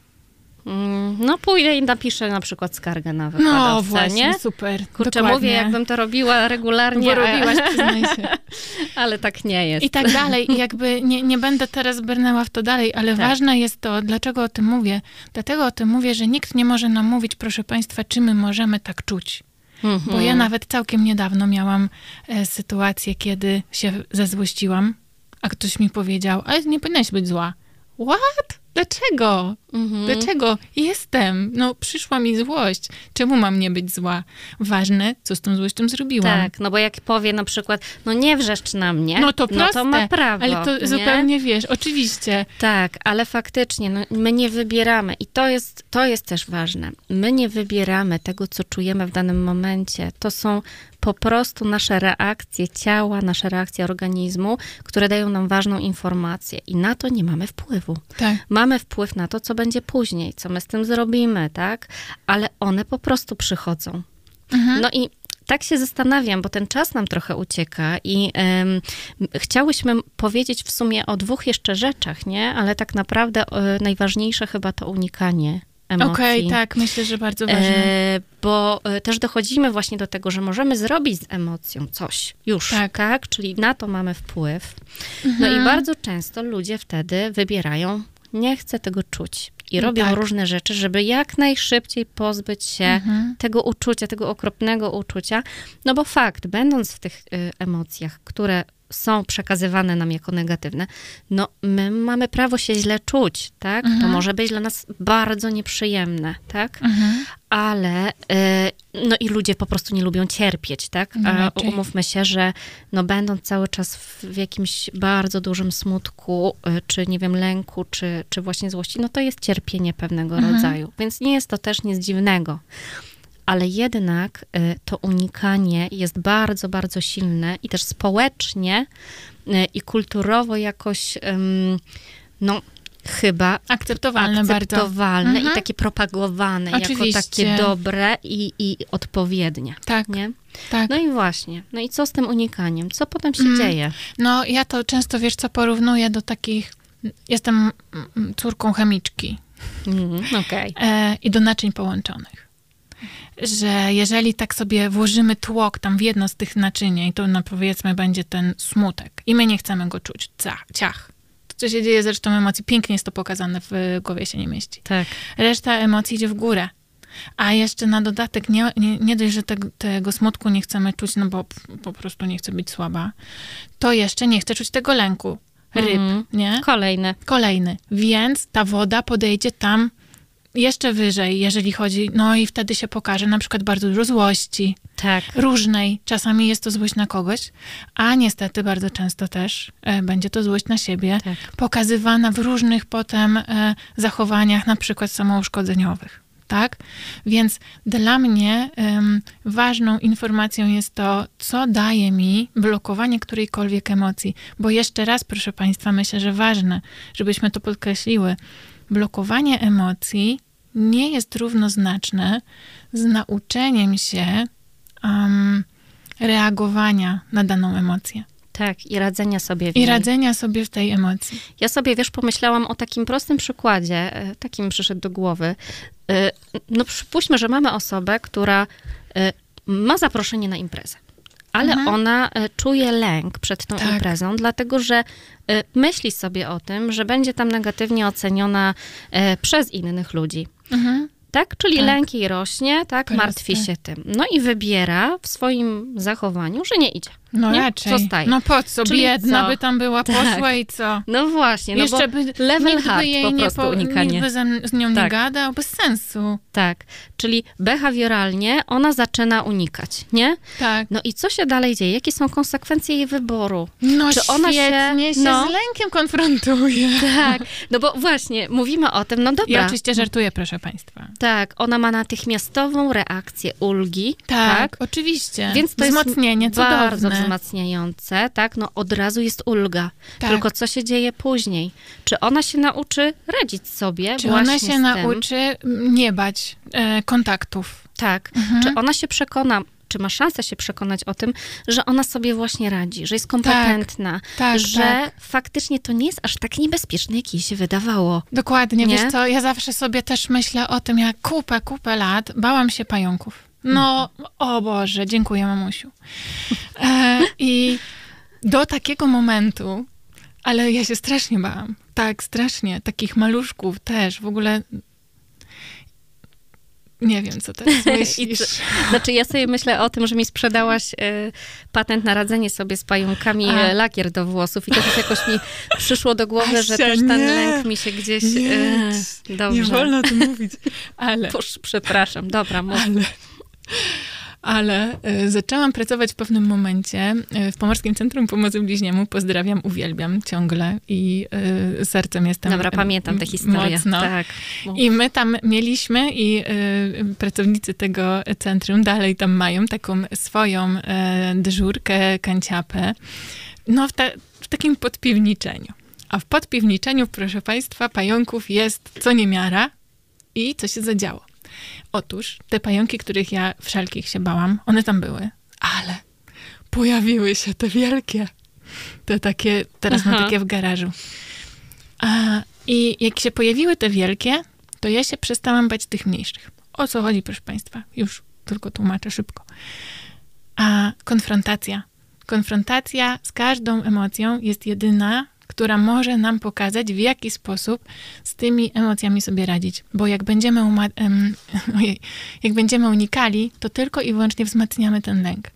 Speaker 2: Mm, no pójdę i napiszę na przykład skargę na wykładowcę, No
Speaker 3: właśnie,
Speaker 2: nie?
Speaker 3: super.
Speaker 2: Kurczę, Dokładnie. mówię, jakbym to robiła regularnie.
Speaker 3: Bo robiłaś, przyznaj się.
Speaker 2: ale tak nie jest.
Speaker 3: I tak dalej. I jakby nie, nie będę teraz brnęła w to dalej, ale tak. ważne jest to, dlaczego o tym mówię. Dlatego o tym mówię, że nikt nie może nam mówić, proszę państwa, czy my możemy tak czuć. Mhm. Bo ja nawet całkiem niedawno miałam e, sytuację, kiedy się zezłościłam, a ktoś mi powiedział, ale nie powinnaś być zła. What? Dlaczego? Mhm. Dlaczego jestem? No, przyszła mi złość. Czemu mam nie być zła? Ważne, co z tą złością zrobiłam.
Speaker 2: Tak, no bo jak powie na przykład, no nie wrzeszcz na mnie, no to, proste, no to ma prawo.
Speaker 3: Ale to
Speaker 2: nie?
Speaker 3: zupełnie wiesz, oczywiście.
Speaker 2: Tak, ale faktycznie, no, my nie wybieramy i to jest, to jest też ważne. My nie wybieramy tego, co czujemy w danym momencie. To są po prostu nasze reakcje ciała, nasze reakcje organizmu, które dają nam ważną informację i na to nie mamy wpływu.
Speaker 3: Tak.
Speaker 2: Mamy wpływ na to, co będzie później, co my z tym zrobimy, tak? Ale one po prostu przychodzą. Mhm. No i tak się zastanawiam, bo ten czas nam trochę ucieka i um, chciałyśmy powiedzieć w sumie o dwóch jeszcze rzeczach, nie? Ale tak naprawdę e, najważniejsze chyba to unikanie emocji.
Speaker 3: Okej, okay, tak, myślę, że bardzo ważne. E,
Speaker 2: bo e, też dochodzimy właśnie do tego, że możemy zrobić z emocją coś już, tak? tak? Czyli na to mamy wpływ. Mhm. No i mhm. bardzo często ludzie wtedy wybierają, nie chcę tego czuć. I no robią tak. różne rzeczy, żeby jak najszybciej pozbyć się mhm. tego uczucia, tego okropnego uczucia. No bo fakt, będąc w tych y, emocjach, które są przekazywane nam jako negatywne, no my mamy prawo się źle czuć, tak? Mhm. To może być dla nas bardzo nieprzyjemne, tak? Mhm. Ale, y, no i ludzie po prostu nie lubią cierpieć, tak? No A umówmy się, że no będąc cały czas w, jakimś bardzo dużym smutku, y, czy nie wiem, lęku, czy, czy właśnie złości, no to jest cierpienie pewnego mhm. rodzaju. Więc nie jest to też nic dziwnego ale jednak y, to unikanie jest bardzo, bardzo silne i też społecznie y, i kulturowo jakoś, no, chyba
Speaker 3: akceptowalne,
Speaker 2: akceptowalne bardzo. i mhm. takie propagowane Oczywiście. jako takie dobre i, i odpowiednie.
Speaker 3: Tak.
Speaker 2: Nie?
Speaker 3: Tak.
Speaker 2: No i właśnie. No i co z tym unikaniem? Co potem się mm. dzieje?
Speaker 3: No ja to często, wiesz co, porównuję do takich... Jestem córką chemiczki.
Speaker 2: Mm, okay.
Speaker 3: e, I do naczyń połączonych. Że jeżeli tak sobie włożymy tłok tam w jedno z tych naczyń, i to no powiedzmy będzie ten smutek, i my nie chcemy go czuć, ciach, ciach. Co się dzieje z resztą emocji, pięknie jest to pokazane w głowie się nie mieści.
Speaker 2: Tak.
Speaker 3: Reszta emocji idzie w górę. A jeszcze na dodatek, nie, nie, nie dość, że te, tego smutku nie chcemy czuć, no bo po prostu nie chcę być słaba, to jeszcze nie chcę czuć tego lęku. Ryb,
Speaker 2: Mhm.
Speaker 3: nie?
Speaker 2: Kolejny.
Speaker 3: Kolejny. Więc ta woda podejdzie tam jeszcze wyżej, jeżeli chodzi, no i wtedy się pokaże na przykład bardzo dużo złości,
Speaker 2: Tak.
Speaker 3: różnej. Czasami jest to złość na kogoś, a niestety bardzo często też e, będzie to złość na siebie,
Speaker 2: Tak.
Speaker 3: pokazywana w różnych potem e, zachowaniach, na przykład samouszkodzeniowych. Tak? Więc dla mnie em, ważną informacją jest to, co daje mi blokowanie którejkolwiek emocji. Bo jeszcze raz, proszę Państwa, myślę, że ważne, żebyśmy to podkreśliły. Blokowanie emocji nie jest równoznaczne z nauczeniem się em, reagowania na daną emocję
Speaker 2: Tak, i radzenia sobie w
Speaker 3: i
Speaker 2: niej.
Speaker 3: radzenia sobie w tej emocji.
Speaker 2: Ja sobie, wiesz, pomyślałam o takim prostym przykładzie, e, taki mi przyszedł do głowy. E, No przypuśćmy, że mamy osobę, która e, ma zaproszenie na imprezę. Ale
Speaker 3: Mhm.
Speaker 2: ona e, czuje lęk przed tą
Speaker 3: Tak.
Speaker 2: imprezą, dlatego że e, myśli sobie o tym, że będzie tam negatywnie oceniona e, przez innych ludzi.
Speaker 3: Mhm.
Speaker 2: Tak? Czyli
Speaker 3: Tak.
Speaker 2: lęk jej rośnie, tak?
Speaker 3: Proste.
Speaker 2: Martwi się tym. No i wybiera w swoim zachowaniu, że nie idzie.
Speaker 3: No
Speaker 2: Nie?
Speaker 3: raczej.
Speaker 2: Zostaje.
Speaker 3: No po co?
Speaker 2: Czyli
Speaker 3: Biedna
Speaker 2: co?
Speaker 3: by tam była,
Speaker 2: Tak.
Speaker 3: poszła i co?
Speaker 2: No właśnie, no
Speaker 3: Jeszcze by
Speaker 2: level
Speaker 3: nikt by jej
Speaker 2: po
Speaker 3: nie po,
Speaker 2: unikanie.
Speaker 3: Nikt by z nią nie
Speaker 2: Tak.
Speaker 3: gadał, bez sensu.
Speaker 2: Tak, czyli behawioralnie ona zaczyna unikać, nie?
Speaker 3: Tak.
Speaker 2: No i co się dalej dzieje? Jakie są konsekwencje jej wyboru?
Speaker 3: No
Speaker 2: Czy ona się-
Speaker 3: świetnie się,
Speaker 2: no.
Speaker 3: z lękiem konfrontuje.
Speaker 2: Tak, no bo właśnie, mówimy o tym, no dobra.
Speaker 3: Ja oczywiście żartuję, proszę państwa.
Speaker 2: Tak, ona ma natychmiastową reakcję ulgi,
Speaker 3: Tak,
Speaker 2: tak?
Speaker 3: oczywiście.
Speaker 2: Więc to
Speaker 3: Wzmocnienie,
Speaker 2: jest bardzo
Speaker 3: cudowne.
Speaker 2: wzmacniające, tak? No od razu jest ulga.
Speaker 3: Tak.
Speaker 2: Tylko co się dzieje później? Czy ona się nauczy radzić sobie
Speaker 3: Czy ona się nauczy nie bać e, kontaktów?
Speaker 2: Tak.
Speaker 3: Mhm.
Speaker 2: Czy ona się przekona, czy ma szansę się przekonać o tym, że ona sobie właśnie radzi, że jest kompetentna,
Speaker 3: tak,
Speaker 2: że
Speaker 3: tak.
Speaker 2: faktycznie to nie jest aż tak niebezpieczne, jak jej się wydawało.
Speaker 3: Dokładnie,
Speaker 2: Nie?
Speaker 3: wiesz co, ja zawsze sobie też myślę o tym, jak kupę, kupę lat bałam się pająków. No, o Boże, dziękuję mamusiu. E, I do takiego momentu, ale ja się strasznie bałam. Tak, strasznie. Takich maluszków też. W ogóle nie wiem, co teraz myślisz.
Speaker 2: Znaczy, ja sobie myślę o tym, że mi sprzedałaś e, patent na radzenie sobie z pająkami,
Speaker 3: A.
Speaker 2: e, lakier do włosów i to też jakoś mi przyszło do głowy, że
Speaker 3: Asia,
Speaker 2: też ten
Speaker 3: nie.
Speaker 2: lęk mi się gdzieś...
Speaker 3: Nie,
Speaker 2: e, dobrze.
Speaker 3: Nie wolno o tym mówić. Ale,
Speaker 2: Pusz, przepraszam, dobra, mów.
Speaker 3: ale, ale e, zaczęłam pracować w pewnym momencie e, w Pomorskim Centrum Pomocy Bliźniemu. Pozdrawiam, uwielbiam ciągle i e, sercem jestem
Speaker 2: Dobra, pamiętam tę historię.
Speaker 3: Mocno.
Speaker 2: Tak.
Speaker 3: I my tam mieliśmy i y, pracownicy tego centrum dalej tam mają taką swoją y, dyżurkę, kanciapę, no w, ta, w takim podpiwniczeniu. A w podpiwniczeniu, proszę Państwa, pająków jest co niemiara i co się zadziało. Otóż te pająki, których ja wszelkich się bałam, one tam były, ale pojawiły się te wielkie, te takie, teraz mam
Speaker 2: Aha.
Speaker 3: takie w garażu. A, I jak się pojawiły te wielkie, to ja się przestałam bać tych mniejszych. O co chodzi, proszę Państwa? Już tylko tłumaczę szybko. A konfrontacja. Konfrontacja z każdą emocją jest jedyna, która może nam pokazać, w jaki sposób z tymi emocjami sobie radzić. Bo jak będziemy, ojej, jak będziemy unikali, to tylko i wyłącznie wzmacniamy ten lęk.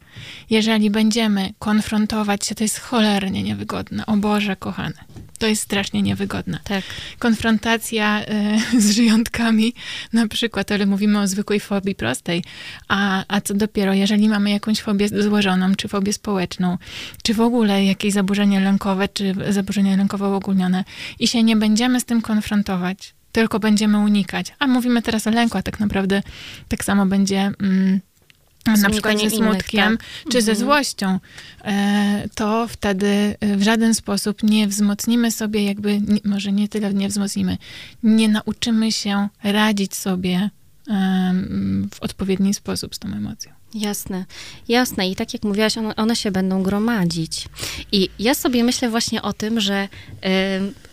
Speaker 3: Jeżeli będziemy konfrontować się, to jest cholernie niewygodne. O Boże, kochane. To jest strasznie niewygodne
Speaker 2: Tak.
Speaker 3: konfrontacja e, z żyjątkami, na przykład, ale mówimy o zwykłej fobii prostej, a, a co dopiero, jeżeli mamy jakąś fobię złożoną, czy fobię społeczną, czy w ogóle jakieś zaburzenie lękowe, czy zaburzenie lękowe uogólnione i się nie będziemy z tym konfrontować, tylko będziemy unikać. A mówimy teraz o lęku, a tak naprawdę tak samo będzie... Mm, na przykład ze
Speaker 2: unikanie innych,
Speaker 3: smutkiem,
Speaker 2: tak.
Speaker 3: czy ze
Speaker 2: Mhm.
Speaker 3: złością, e, to wtedy e, w żaden sposób nie wzmocnimy sobie, jakby, może nie tyle nie wzmocnimy, nie nauczymy się radzić sobie w odpowiedni sposób z tą emocją.
Speaker 2: Jasne, jasne. I tak jak mówiłaś, one, one, się będą gromadzić. I ja sobie myślę właśnie o tym, że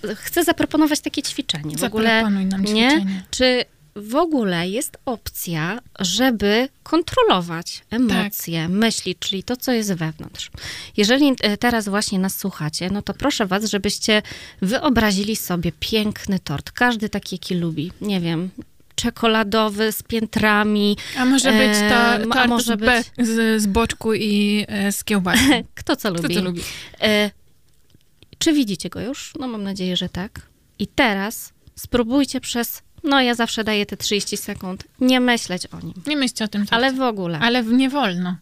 Speaker 2: y, chcę zaproponować takie ćwiczenie.
Speaker 3: W ogóle, nam ćwiczenie. Nie?
Speaker 2: Czy w ogóle jest opcja, żeby kontrolować emocje, tak. myśli, czyli to, co jest wewnątrz. Jeżeli e, teraz właśnie nas słuchacie, no to proszę was, żebyście wyobrazili sobie piękny tort. Każdy taki, jaki lubi. Nie wiem, czekoladowy z piętrami.
Speaker 3: A może być to tort może z, być... z, z boczku i e, z kiełbasą.
Speaker 2: Kto co lubi.
Speaker 3: Kto co lubi.
Speaker 2: E, czy widzicie go już? No mam nadzieję, że tak. I teraz spróbujcie przez no ja zawsze daję te 30 sekund, nie myśleć o nim.
Speaker 3: Nie myślcie o tym.
Speaker 2: Ale w ogóle.
Speaker 3: Ale nie wolno. No,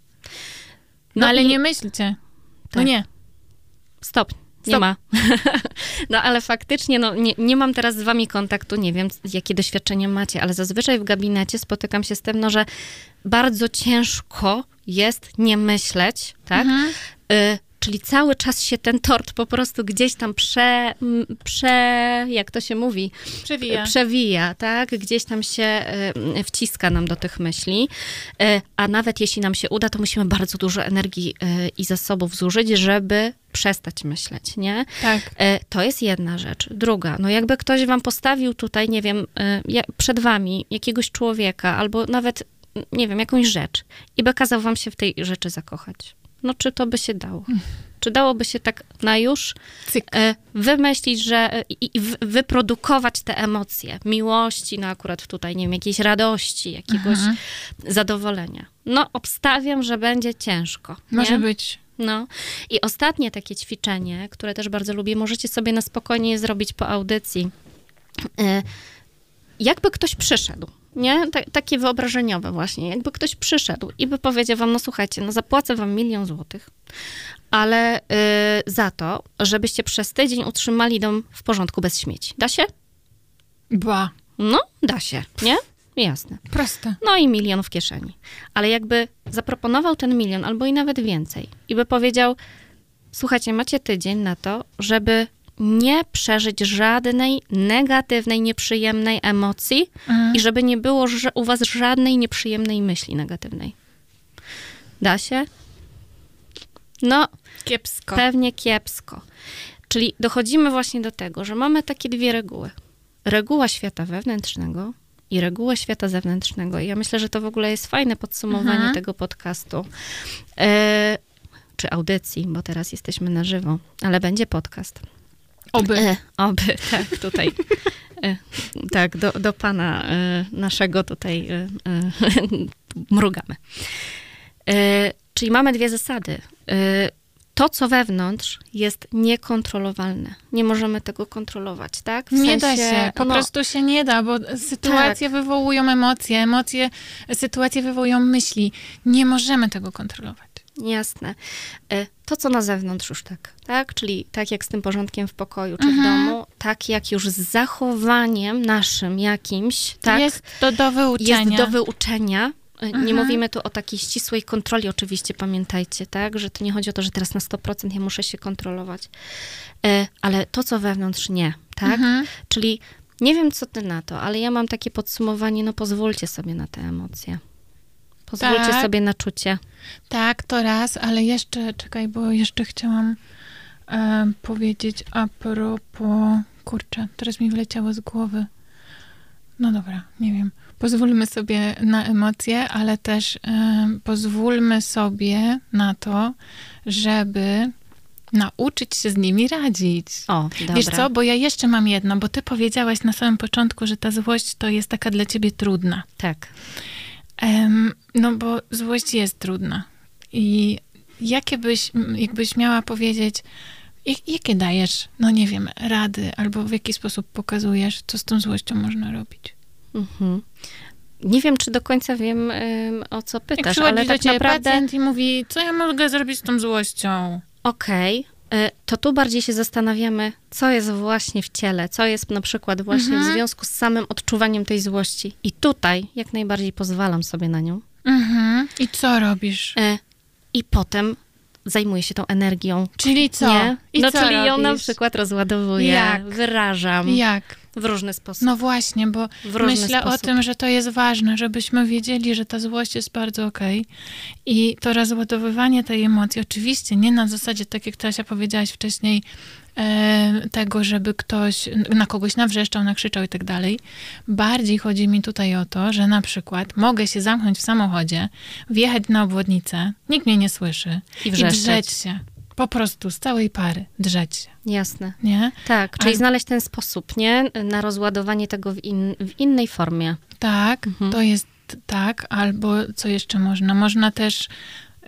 Speaker 3: no ale i... nie myślcie. No tak. No nie.
Speaker 2: Stop. Stop. Nie ma. no ale faktycznie, no, nie, nie mam teraz z wami kontaktu, nie wiem, jakie doświadczenie macie, ale zazwyczaj w gabinecie spotykam się z tym, no, że bardzo ciężko jest nie myśleć, tak? Mhm. Y Czyli cały czas się ten tort po prostu gdzieś tam prze, prze jak to się mówi?
Speaker 3: Przewija.
Speaker 2: Przewija, tak? Gdzieś tam się wciska nam do tych myśli. E, a nawet jeśli nam się uda, to musimy bardzo dużo energii e, i zasobów zużyć, żeby przestać myśleć, nie?
Speaker 3: Tak.
Speaker 2: E, to jest jedna rzecz. Druga, no jakby ktoś wam postawił tutaj, nie wiem, przed wami jakiegoś człowieka albo nawet, nie wiem, jakąś rzecz i by kazał wam się w tej rzeczy zakochać no czy to by się dało? Czy dałoby się tak na już e, wymyślić, że e, i, wyprodukować te emocje miłości, no akurat tutaj, nie wiem, jakiejś radości, jakiegoś mhm. zadowolenia? No, obstawiam, że będzie ciężko.
Speaker 3: Może nie? być.
Speaker 2: No. I ostatnie takie ćwiczenie, które też bardzo lubię, możecie sobie na spokojnie zrobić po audycji. E, jakby ktoś przyszedł nie? takie wyobrażeniowe właśnie. Jakby ktoś przyszedł i by powiedział wam, no słuchajcie, no zapłacę wam milion złotych, ale y, za to, żebyście przez tydzień utrzymali dom w porządku bez śmieci. Da się?
Speaker 3: Ba.
Speaker 2: No, da się, nie? Jasne.
Speaker 3: Proste.
Speaker 2: No i milion w kieszeni. Ale jakby zaproponował ten milion, albo i nawet więcej, i by powiedział, słuchajcie, macie tydzień na to, żeby nie przeżyć żadnej negatywnej, nieprzyjemnej emocji mhm. i żeby nie było u was żadnej nieprzyjemnej myśli negatywnej. Da się? No,
Speaker 3: kiepsko.
Speaker 2: Pewnie kiepsko. Czyli dochodzimy właśnie do tego, że mamy takie dwie reguły. Reguła świata wewnętrznego i reguła świata zewnętrznego. I ja myślę, że to w ogóle jest fajne podsumowanie mhm. tego podcastu. E, czy audycji, bo teraz jesteśmy na żywo, ale będzie podcast.
Speaker 3: Oby. E,
Speaker 2: oby, tak, tutaj. E, tak, do, do pana e, naszego tutaj e, e, mrugamy. E, czyli mamy dwie zasady. To, co wewnątrz, jest niekontrolowalne. Nie możemy tego kontrolować, tak?
Speaker 3: W nie sensie, da się, po no, prostu się nie da, bo sytuacje tak. wywołują emocje, emocje, sytuacje wywołują myśli. Nie możemy tego kontrolować.
Speaker 2: Jasne. E, to, co na zewnątrz już tak, tak? Czyli tak jak z tym porządkiem w pokoju czy mhm. w domu, tak jak już z zachowaniem naszym jakimś, tak?
Speaker 3: Jest to do wyuczenia.
Speaker 2: Jest do wyuczenia. E, nie mhm. mówimy tu o takiej ścisłej kontroli, oczywiście, pamiętajcie, tak? Że to nie chodzi o to, że teraz na 100% ja muszę się kontrolować. E, ale to, co wewnątrz, nie, tak? Mhm. Czyli nie wiem, co ty na to, ale ja mam takie podsumowanie, no pozwólcie sobie na te emocje. Pozwólcie tak. sobie na czucie.
Speaker 3: Tak, to raz, ale jeszcze, czekaj, bo jeszcze chciałam e, powiedzieć a propos, kurczę, teraz mi wyleciało z głowy. No dobra, nie wiem. Pozwólmy sobie na emocje, ale też e, pozwólmy sobie na to, żeby nauczyć się z nimi radzić.
Speaker 2: O, dobra.
Speaker 3: Wiesz co, bo ja jeszcze mam jedno, bo ty powiedziałaś na samym początku, że ta złość to jest taka dla ciebie trudna.
Speaker 2: Tak.
Speaker 3: No bo złość jest trudna. I jakie byś, jakbyś miała powiedzieć, jak, jakie dajesz, no nie wiem, rady, albo w jaki sposób pokazujesz, co z tą złością można robić? Mhm.
Speaker 2: Nie wiem, czy do końca wiem, o co pytasz,
Speaker 3: jak
Speaker 2: ale
Speaker 3: tak do naprawdę... pacjent i mówi, co ja mogę zrobić z tą złością?
Speaker 2: Okej, okay. E, to tu bardziej się zastanawiamy, co jest właśnie w ciele, co jest na przykład właśnie mhm. w związku z samym odczuwaniem tej złości. I tutaj jak najbardziej pozwalam sobie na nią.
Speaker 3: Mhm. I co robisz? E,
Speaker 2: I potem zajmuję się tą energią.
Speaker 3: Czyli co? Nie?
Speaker 2: I no, co czyli robisz? ją na przykład rozładowuję,
Speaker 3: jak?
Speaker 2: wyrażam.
Speaker 3: Jak?
Speaker 2: W różny sposób.
Speaker 3: No właśnie, bo myślę
Speaker 2: sposób.
Speaker 3: o tym, że to jest ważne, żebyśmy wiedzieli, że ta złość jest bardzo okej. I to rozładowywanie tej emocji, oczywiście nie na zasadzie, tak jak Tasia powiedziałaś wcześniej, e, tego, żeby ktoś na kogoś nawrzeszczał, nakrzyczał i tak dalej. Bardziej chodzi mi tutaj o to, że na przykład mogę się zamknąć w samochodzie, wjechać na obwodnicę, nikt mnie nie słyszy
Speaker 2: I
Speaker 3: i
Speaker 2: wrzeszczeć.
Speaker 3: drzeć się. Po prostu z całej pary drzeć się,
Speaker 2: Jasne.
Speaker 3: nie?
Speaker 2: Tak, czyli
Speaker 3: Ale-
Speaker 2: znaleźć ten sposób, nie? Na rozładowanie tego w, in, w innej formie.
Speaker 3: Tak,
Speaker 2: Mhm.
Speaker 3: to jest tak, albo co jeszcze można? Można też,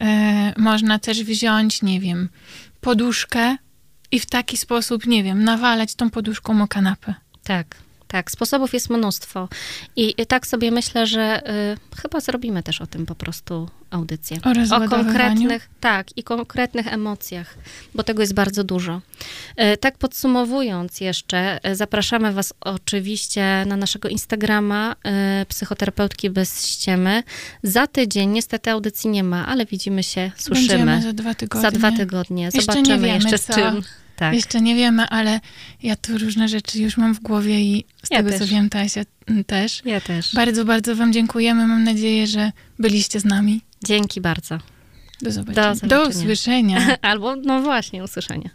Speaker 3: e, można też wziąć, nie wiem, poduszkę i w taki sposób, nie wiem, nawalać tą poduszką o kanapę.
Speaker 2: Tak, tak. Sposobów jest mnóstwo. I tak sobie myślę, że y, chyba zrobimy też o tym po prostu audycję.
Speaker 3: O
Speaker 2: O konkretnych, tak, i konkretnych emocjach, bo tego jest bardzo dużo. E, Tak podsumowując jeszcze, e, zapraszamy Was oczywiście na naszego Instagrama e, Psychoterapeutki bez ściemy. Za tydzień niestety audycji nie ma, ale widzimy się,
Speaker 3: Będziemy
Speaker 2: słyszymy.
Speaker 3: za dwa tygodnie.
Speaker 2: Za dwa tygodnie.
Speaker 3: Jeszcze nie
Speaker 2: Zobaczymy
Speaker 3: wiemy,
Speaker 2: jeszcze,
Speaker 3: co.
Speaker 2: z czym. Tak.
Speaker 3: Jeszcze nie wiemy, ale ja tu różne rzeczy już mam w głowie i z
Speaker 2: Ja
Speaker 3: tego,
Speaker 2: też.
Speaker 3: co wiem, Tasia m, też.
Speaker 2: Ja też.
Speaker 3: Bardzo, bardzo wam dziękujemy. Mam nadzieję, że byliście z nami.
Speaker 2: Dzięki bardzo.
Speaker 3: Do zobaczenia.
Speaker 2: zobaczenia.
Speaker 3: Do usłyszenia.
Speaker 2: Albo, no właśnie, usłyszenia.